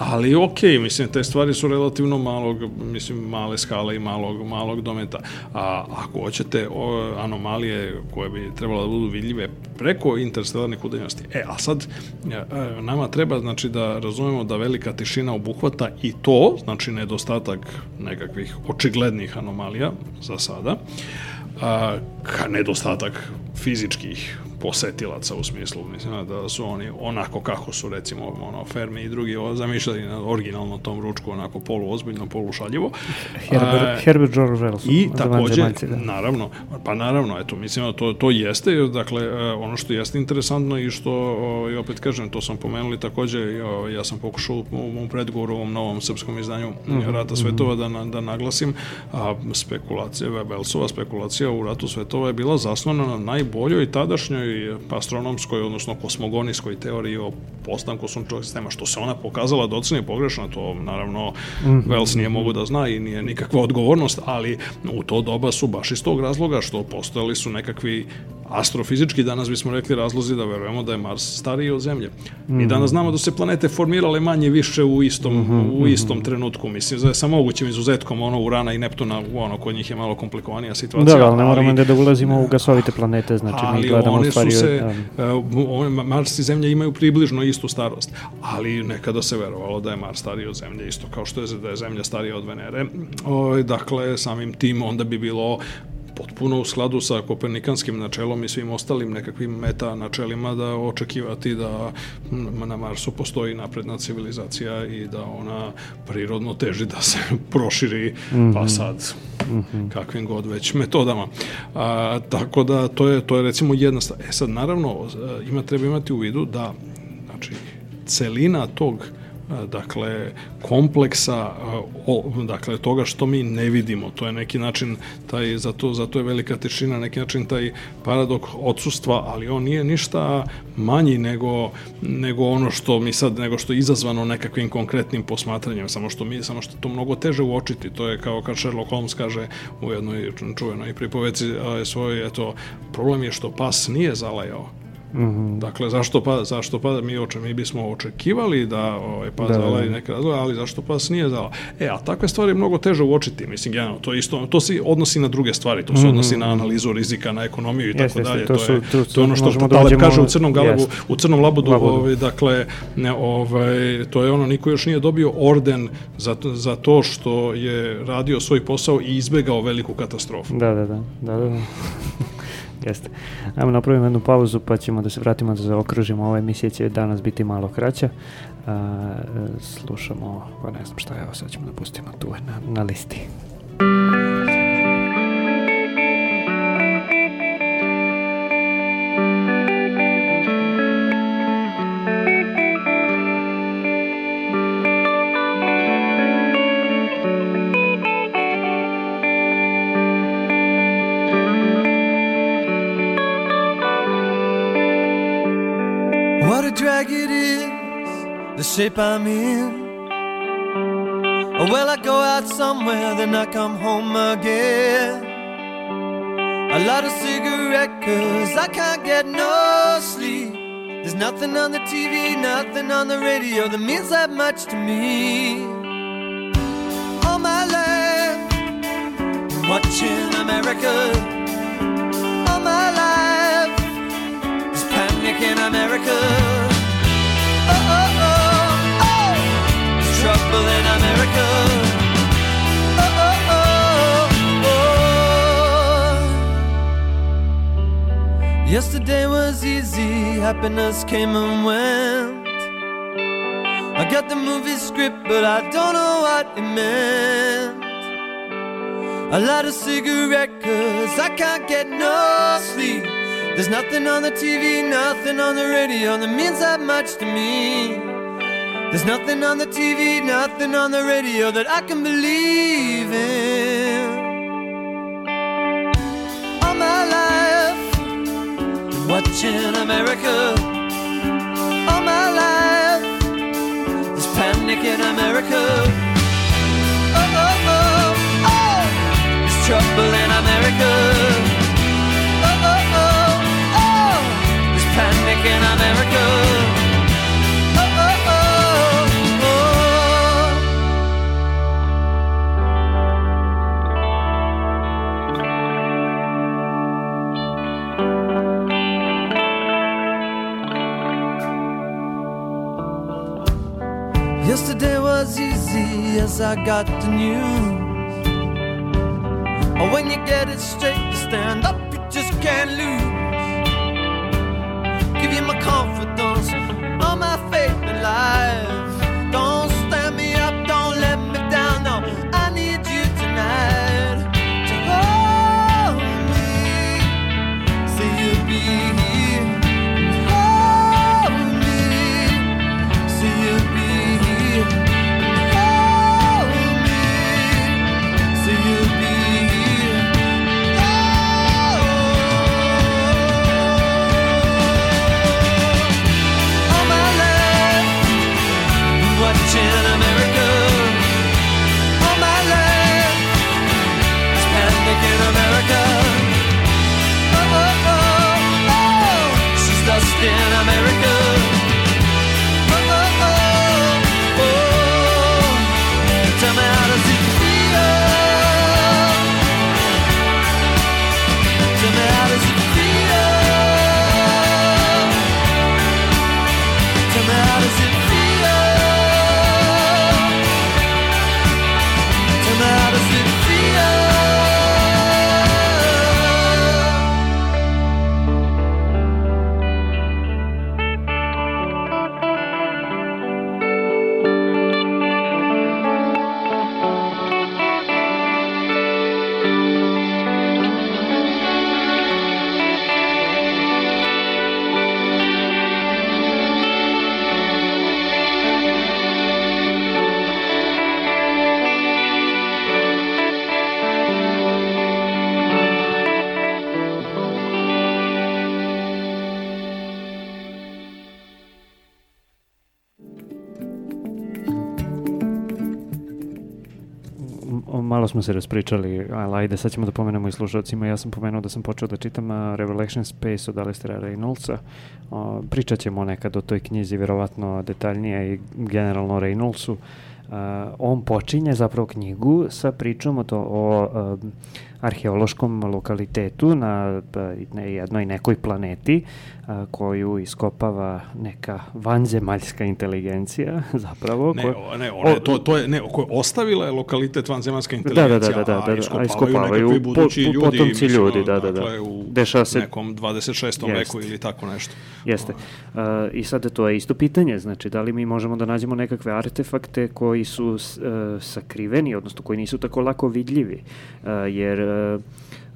Ali ok, mislim, te stvari su relativno malog, mislim, male skale i malog, malog dometa. A ako hoćete o, anomalije koje bi trebalo da budu vidljive preko interstellarnih udaljenosti, e, a sad e, nama treba, znači, da razumemo da velika tišina obuhvata i to, znači, nedostatak nekakvih očiglednih anomalija za sada, a, ka nedostatak fizičkih posetilaca u smislu, mislim da su oni onako kako su recimo ono Fermi i drugi zamišljali na originalno tom ručku onako polu ozbiljno, polu šaljivo. Herbert, A, Herbert George Wells. I takođe, da. naravno, pa naravno, eto, mislim da to, to jeste, dakle, e, ono što jeste interesantno i što, i opet kažem, to sam pomenuli takođe, ja sam pokušao u mom predgovoru ovom novom srpskom izdanju mm -hmm. Rata svetova da, da naglasim, a spekulacija, Wellsova spekulacija u Ratu svetova je bila zasnovana na najboljoj tadašnjoj toj astronomskoj, odnosno kosmogonijskoj teoriji o postanku sunčevog sistema, što se ona pokazala da oceni pogrešno, to naravno mm -hmm. Wells nije mogu da zna i nije nikakva odgovornost, ali u to doba su baš iz tog razloga što postojali su nekakvi astrofizički danas bismo rekli razlozi da verujemo da je Mars stariji od Zemlje. Mm -hmm. Mi danas znamo da se planete formirale manje više u istom, mm -hmm. u istom mhm. trenutku, mislim, da sa mogućim izuzetkom ono Urana i Neptuna, ono kod njih je malo komplikovanija situacija. Da, ali ne moramo da, da ulazimo u gasovite planete, znači mi gledamo stvari... Se, uh, Mars i Zemlja imaju približno istu starost, ali nekada se verovalo da je Mars stariji od Zemlje, isto kao što je da je Zemlja starija od Venere. O, dakle, samim tim onda bi bilo potpuno u skladu sa kopernikanskim načelom i svim ostalim nekakvim meta načelima da očekivati da na Marsu postoji napredna civilizacija i da ona prirodno teži da se proširi, mm -hmm. pa sad mm -hmm. kakvim god već metodama. A, tako da to je, to je recimo jedna stvar. E sad, naravno, ima, treba imati u vidu da znači, celina tog dakle kompleksa o, dakle toga što mi ne vidimo. To je neki način taj zato zato je velika tišina neki način taj paradok odsustva ali on nije ništa manji nego nego ono što mi sad nego što je izazvano nekakvim konkretnim posmatranjem. Samo što mi samo što to mnogo teže uočiti. To je kao kad Sherlock Holmes kaže u jednoj čuvenoj pripoveci svoj eto problem je što pas nije zalajao Mm -hmm. Dakle, zašto pa, zašto pa mi, oče, mi bismo očekivali da ovaj, pa da, zala da. i neke razloga, ali zašto pas nije zala? E, a takve stvari je mnogo teže uočiti, mislim, generalno, to isto, to se odnosi na druge stvari, to se mm -hmm. odnosi na analizu rizika, na ekonomiju i tako jeste, dalje, to, to, je, to, to je ono što, Taleb kaže u crnom galabu, u crnom labudu, labudu. Ovaj, dakle, ne, ovaj, to je ono, niko još nije dobio orden za, za to što je radio svoj posao i izbegao veliku katastrofu. Da, da, da, da, da. Jeste. Ajmo napravimo jednu pauzu pa ćemo da se vratimo da zaokružimo. Ova emisija će danas biti malo kraća. A, slušamo, pa ne znam šta je ovo, sad ćemo da pustimo tu na, na listi. Shape I'm in. Well, I go out somewhere, then I come home again. A lot of cigarette, cause I can't get no sleep. There's nothing on the TV, nothing on the radio that means that much to me. All my life, watching America. All my life, there's panic in America. Trouble in America. Oh, oh, oh, oh. Yesterday was easy, happiness came and went. I got the movie script, but I don't know what it meant. I light a cigarette, cause I can't get no sleep. There's nothing on the TV, nothing on the radio that means that much to me. There's nothing on the TV, nothing on the radio that I can believe in. All my life, been watching America. All my life, there's panic in America. Oh, oh, oh, oh, there's trouble in America. Yesterday was easy as I got the news. Oh, when you get it straight, you stand up, you just can't lose. Give you my confidence, all my faith in life. Malo smo se raspričali, ali ajde, sad ćemo da pomenemo i slušalcima. Ja sam pomenuo da sam počeo da čitam a, Revelation Space od Alistera Reynoldsa. A, pričat ćemo nekad o toj knjizi, vjerovatno detaljnije i generalno o Reynoldsu. A, on počinje zapravo knjigu sa pričom o, to, o a, arheološkom lokalitetu na pa, jednoj nekoj planeti a, koju iskopava neka vanzemaljska inteligencija zapravo. Ne, koja- o, ne, one, to, to je, ne, ko- ostavila je lokalitet vanzemaljska inteligencija, da, da, da, a da, a iskopavaju, iskopavaju nekakvi po- budući po- ljudi, potomci mislim, ljudi, da, da, da. dakle, u Dešava se- nekom 26. Jest. veku ili tako nešto. Jeste. Uh, I sada to je isto pitanje, znači da li mi možemo da nađemo nekakve artefakte koji su uh, sakriveni, odnosno koji nisu tako lako vidljivi, Uh, jer uh,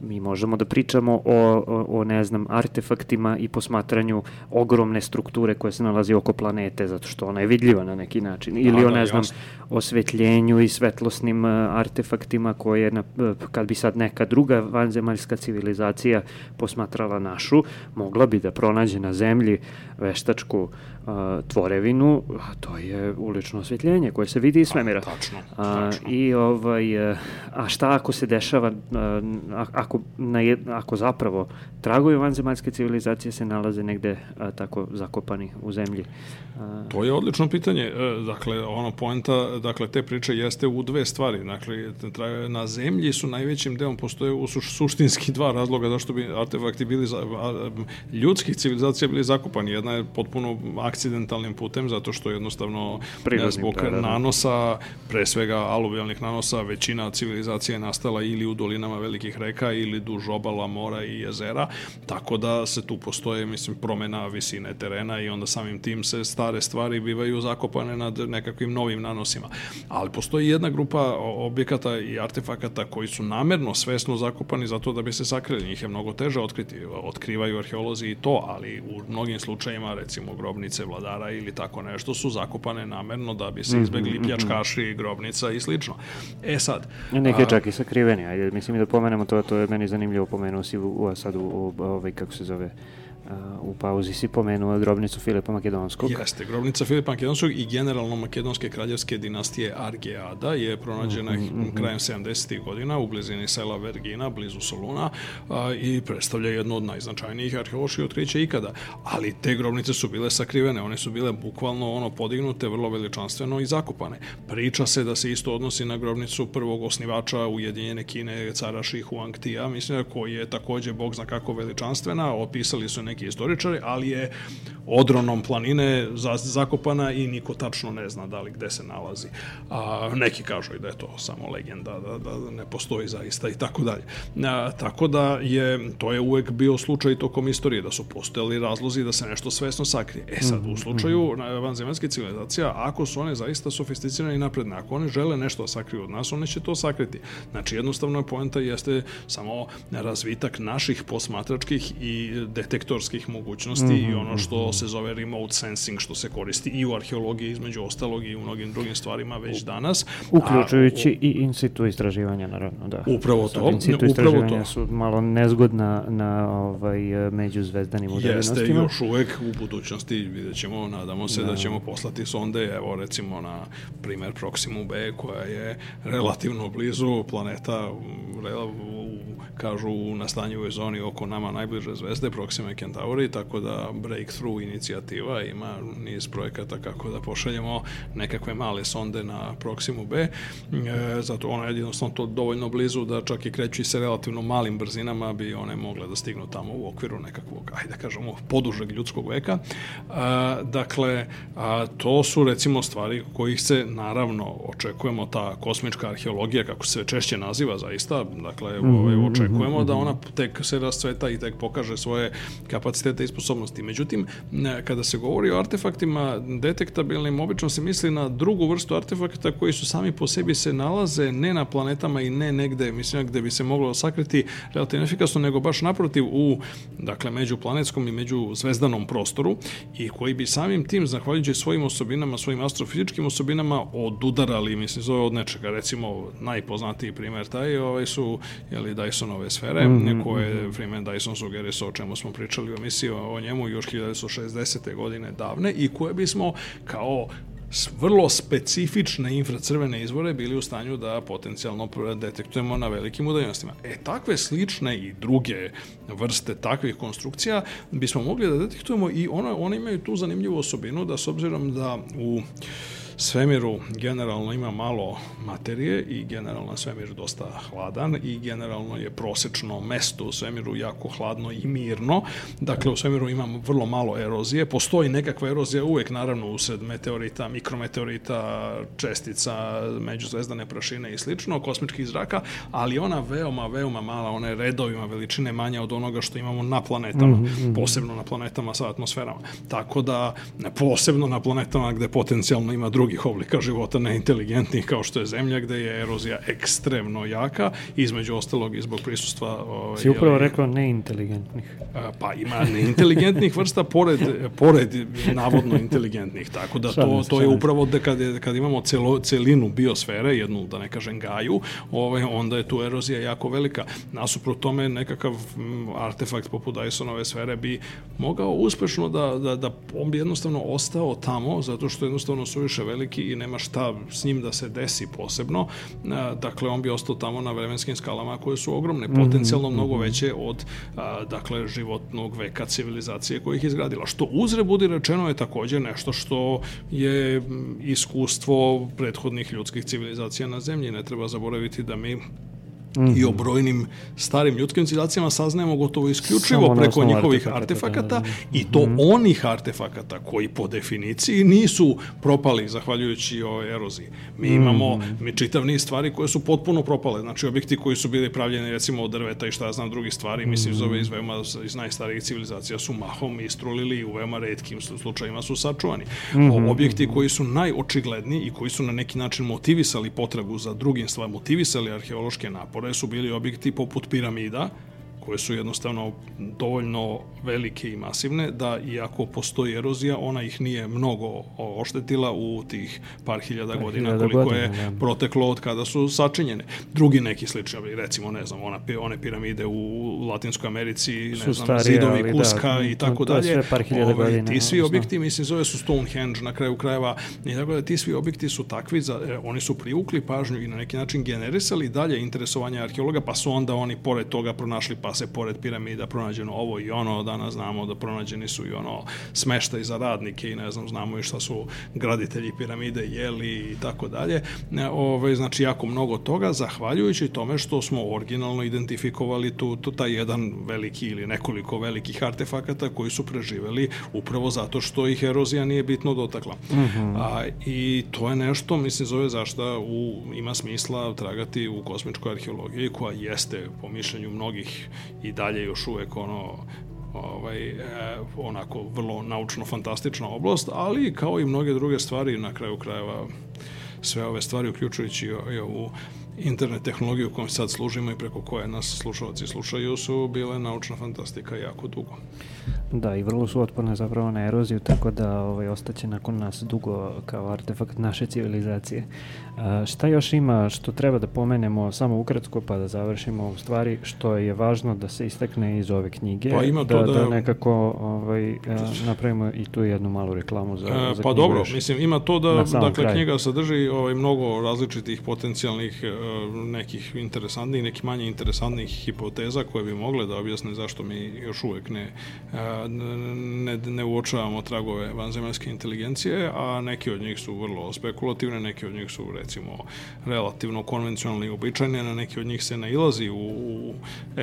mi možemo da pričamo o, o, o, ne znam, artefaktima i posmatranju ogromne strukture koja se nalazi oko planete, zato što ona je vidljiva na neki način. Ili o, da, ne znam, jasno. osvetljenju i svetlosnim uh, artefaktima koje, na, uh, kad bi sad neka druga vanzemaljska civilizacija posmatrala našu, mogla bi da pronađe na zemlji veštačku uh, tvorevinu, a to je ulično osvetljenje koje se vidi iz svemira. tačno, A, tačno. I ovaj, uh, a šta ako se dešava, uh, a- ako, na jed, ako zapravo tragovi vanzemaljske civilizacije se nalaze negde a, tako zakopani u zemlji? A, To je odlično pitanje. E, Dakle, ono poenta, dakle, te priče jeste u dve stvari. Dakle, na zemlji su najvećim delom postoje u suš- suštinski dva razloga zašto bi artefakti bili, za, a, ljudskih civilizacija bili zakopani. Jedna je potpuno akcidentalnim putem, zato što jednostavno Prirodnim, zbog da, da, da. nanosa, pre svega aluvijalnih nanosa, većina civilizacije je nastala ili u dolinama velikih reka ili duž obala mora i jezera, tako da se tu postoje, mislim, promena visine terena i onda samim tim se stare stvari bivaju zakopane nad nekakvim novim nanosima. Ali postoji jedna grupa objekata i artefakata koji su namerno svesno zakopani zato da bi se sakrili. Njih je mnogo teže otkriti. Otkrivaju arheolozi i to, ali u mnogim slučajima, recimo grobnice vladara ili tako nešto, su zakopane namerno da bi se izbegli pljačkaši grobnica i slično. E sad, Neki a, čak i sakriveni, ajde, mislim i da pomenemo to, to je meni zanimljivo, pomenuo si u, u, sad u, u ovaj, kako se zove, u pauzi si pomenuo grobnicu Filipa Makedonskog. Jeste, grobnica Filipa Makedonskog i generalno makedonske kraljevske dinastije Argeada je pronađena mm -hmm. krajem 70. godina u blizini sela Vergina, blizu Soluna a, i predstavlja jedno od najznačajnijih arheoloških otkrića ikada. Ali te grobnice su bile sakrivene, one su bile bukvalno ono podignute, vrlo veličanstveno i zakopane. Priča se da se isto odnosi na grobnicu prvog osnivača Ujedinjene Kine, cara Shi Huangtia, mislim koji je takođe bog zna kako veličanstvena, opisali su neki istoričari, ali je odronom planine zakopana i niko tačno ne zna da li gde se nalazi. A, neki kažu i da je to samo legenda, da, da ne postoji zaista i tako dalje. A, tako da je, to je uvek bio slučaj tokom istorije, da su postojali razlozi da se nešto svesno sakrije. E sad, u mhm, slučaju mhm. vanzemaljske civilizacija, ako su one zaista sofisticirane i napredne, ako one žele nešto da sakriju od nas, one će to sakriti. Znači, jednostavno poenta jeste samo razvitak naših posmatračkih i detektorskih mogućnosti mm -hmm. i ono što se zove remote sensing, što se koristi i u arheologiji između ostalog i u mnogim drugim stvarima već danas. Uključujući A, u, i in situ istraživanja, naravno, da. Upravo to. In situ istraživanja to. su malo nezgodna na ovaj, međuzvezdanim udaljenostima. Jeste, još uvek u budućnosti vidjet ćemo, nadamo se da, da ćemo poslati sonde, evo recimo na primer Proximu B koja je relativno blizu planeta u, kažu u nastanjivoj zoni oko nama najbliže zvezde Proxima Centauri, tako da Breakthrough inicijativa ima niz projekata kako da pošaljemo nekakve male sonde na Proximu B, e, zato ona je jednostavno to dovoljno blizu da čak i kreću se relativno malim brzinama bi one mogle da stignu tamo u okviru nekakvog, ajde da kažemo, podužeg ljudskog veka. A, dakle, a, to su recimo stvari kojih se naravno očekujemo ta kosmička arheologija, kako se češće naziva zaista, dakle, mm -hmm. očekujemo da ona tek se rascveta i tek pokaže svoje kapacitete i sposobnosti. Međutim, kada se govori o artefaktima detektabilnim, obično se misli na drugu vrstu artefakta koji su sami po sebi se nalaze ne na planetama i ne negde, mislim, gde bi se moglo sakriti relativno efikasno, nego baš naprotiv u, dakle, međuplanetskom i međuzvezdanom prostoru i koji bi samim tim, zahvaljujući svojim osobinama, svojim astrofizičkim osobinama, odudarali, mislim, zove od nečega. Recimo, najpoznatiji primer taj ovaj su, jeli, Dysonove sfere, mm -hmm. koje mhm. Freeman Dyson sugerisao o čemu smo pričali u emisiji o njemu još 1960. godine davne i koje bismo kao vrlo specifične infracrvene izvore bili u stanju da potencijalno detektujemo na velikim udaljenostima. E, takve slične i druge vrste takvih konstrukcija bismo mogli da detektujemo i one, one imaju tu zanimljivu osobinu da s obzirom da u svemiru generalno ima malo materije i generalno svemir dosta hladan i generalno je prosečno mesto u svemiru jako hladno i mirno. Dakle, u svemiru imamo vrlo malo erozije. Postoji nekakva erozija uvek, naravno, usred meteorita, mikrometeorita, čestica, međuzvezdane prašine i slično, kosmičkih zraka, ali ona veoma, veoma mala, ona je redovima veličine manja od onoga što imamo na planetama, mm -hmm. posebno na planetama sa atmosferama. Tako da, posebno na planetama gde potencijalno ima drugi drugih oblika života neinteligentnih kao što je zemlja gde je erozija ekstremno jaka, između ostalog i zbog prisustva... Ovaj, si upravo jeli, rekao neinteligentnih. Pa ima neinteligentnih vrsta pored, pored navodno inteligentnih, tako da to, to je upravo da kad, je, kad imamo celo, celinu biosfere, jednu da ne kažem gaju, ovaj, onda je tu erozija jako velika. Nasuprot tome nekakav artefakt poput Dysonove sfere bi mogao uspešno da, da, da on bi jednostavno ostao tamo, zato što jednostavno suviše veliki i nema šta s njim da se desi posebno. Dakle, on bi ostao tamo na vremenskim skalama koje su ogromne, mhm, potencijalno -hmm. mnogo veće od dakle, životnog veka civilizacije koje ih izgradila. Što uzre budi rečeno je takođe nešto što je iskustvo prethodnih ljudskih civilizacija na zemlji. Ne treba zaboraviti da mi -hmm. i o brojnim starim ljudskim civilizacijama saznajemo gotovo isključivo Samo preko njihovih artefakata, da, da, da. i to mm -hmm. onih artefakata koji po definiciji nisu propali zahvaljujući o eroziji. Mi mhm. imamo mi čitav niz stvari koje su potpuno propale, znači objekti koji su bili pravljeni recimo od drveta i šta ja znam drugih stvari, mislim iz ove iz veoma iz najstarijih civilizacija su mahom istrulili i u veoma redkim slučajima su sačuvani. Mm -hmm. Objekti koji su najočigledniji i koji su na neki način motivisali potragu za drugim stvarima, motivisali arheološke napore, su bili objekti poput piramida, koje su jednostavno dovoljno velike i masivne, da iako postoji erozija, ona ih nije mnogo oštetila u tih par hiljada Par godina hiljada koliko godina, je da. proteklo od kada su sačinjene. Drugi neki slični, recimo, ne znam, ona, one piramide u Latinskoj Americi, ne Su znam, starije, zidovi da, Kuska i to- tako to je dalje. sve par hiljada Ovaj, godina, Ti svi odnosno. objekti, mislim, zove su Stonehenge na kraju krajeva i tako da ti svi objekti su takvi, za, e, oni su privukli pažnju i na neki način generisali dalje interesovanje arheologa, pa su onda oni pored toga pronašli, pa se pored piramida pronađeno ovo i ono, danas znamo da pronađeni su i ono smeštaj za radnike i ne znam, znamo i šta su graditelji piramide jeli i tako dalje. E, Ovaj, znači, jako mnogo toga, zahvaljujući tome što smo originalno identifikovali tu, tu taj jedan veliki ili nekoliko velikih artefakata koji su preživeli upravo zato što ih erozija nije bitno dotakla. A, I to je nešto, mislim, zove zašta u, ima smisla tragati u kosmičkoj arheologiji koja jeste, po mišljenju mnogih, i dalje još uvek ono ovaj, e, onako vrlo naučno-fantastična oblast, ali kao i mnoge druge stvari, na kraju krajeva sve ove stvari, uključujući i, ovu internet tehnologiju kojom sad služimo i preko koje nas slušalci slušaju su bile naučna fantastika jako dugo. Da, i vrlo su otporne zapravo na eroziju, tako da ovaj, ostaće nakon nas dugo kao artefakt naše civilizacije. A, šta još ima što treba da pomenemo samo ukratko pa da završimo u stvari što je važno da se istakne iz ove knjige, Pa ima da, to da, da- nekako ovaj, a, napravimo i tu jednu malu reklamu za, E, za pa dobro, još. mislim ima to da dakle kraju. knjiga sadrži ovaj mnogo različitih potencijalnih e, nekih interesantnih, nekih manje interesantnih hipoteza koje bi mogle da objasne zašto mi još uvek ne e, ne, ne uočavamo tragove vanzemaljske inteligencije, a neki od njih su vrlo spekulativne, neki od njih su recimo relativno konvencionalni i običajne, na neki od njih se nailazi u, u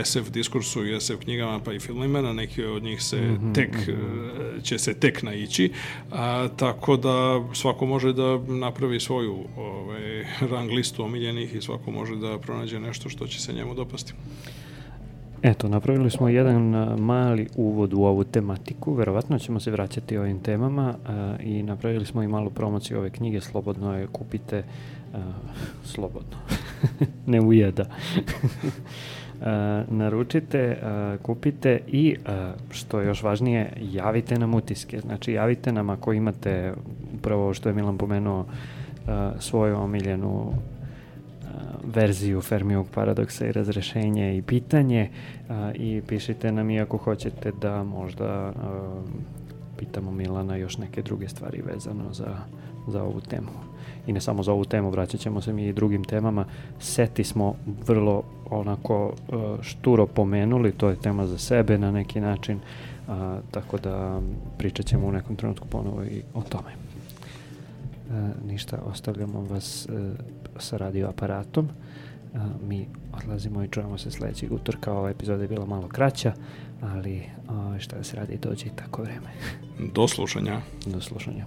SF diskursu i SF knjigama pa i filmima, na neki od njih se Mhm, tek e, će se tek naići, a, tako da svako može da napravi svoju ovaj, rang listu omiljenih i svako može da pronađe nešto što će se njemu dopasti. Eto, napravili smo jedan mali uvod u ovu tematiku, verovatno ćemo se vraćati ovim temama a, i napravili smo i malu promociju ove knjige, slobodno je kupite, a, slobodno, ne ujeda. A, naručite, a, kupite i, a, što je još važnije, javite nam utiske. Znači, javite nam ako imate upravo što je Milan pomenuo, a, svoju omiljenu verziju Fermijog paradoksa i razrešenje i pitanje a, i pišite nam i ako hoćete da možda a, pitamo Milana još neke druge stvari vezano za, za ovu temu. I ne samo za ovu temu, vraćat ćemo se mi i drugim temama. Seti smo vrlo onako šturo pomenuli, to je tema za sebe na neki način, a, tako da pričat ćemo u nekom trenutku ponovo i o tome. E, ništa, ostavljamo vas e, sa radioaparatom. E, mi odlazimo i čujemo se sledećeg utorka. Ova epizoda je bila malo kraća, ali o, šta da se radi, dođe i tako vreme. Do slušanja. Do slušanja.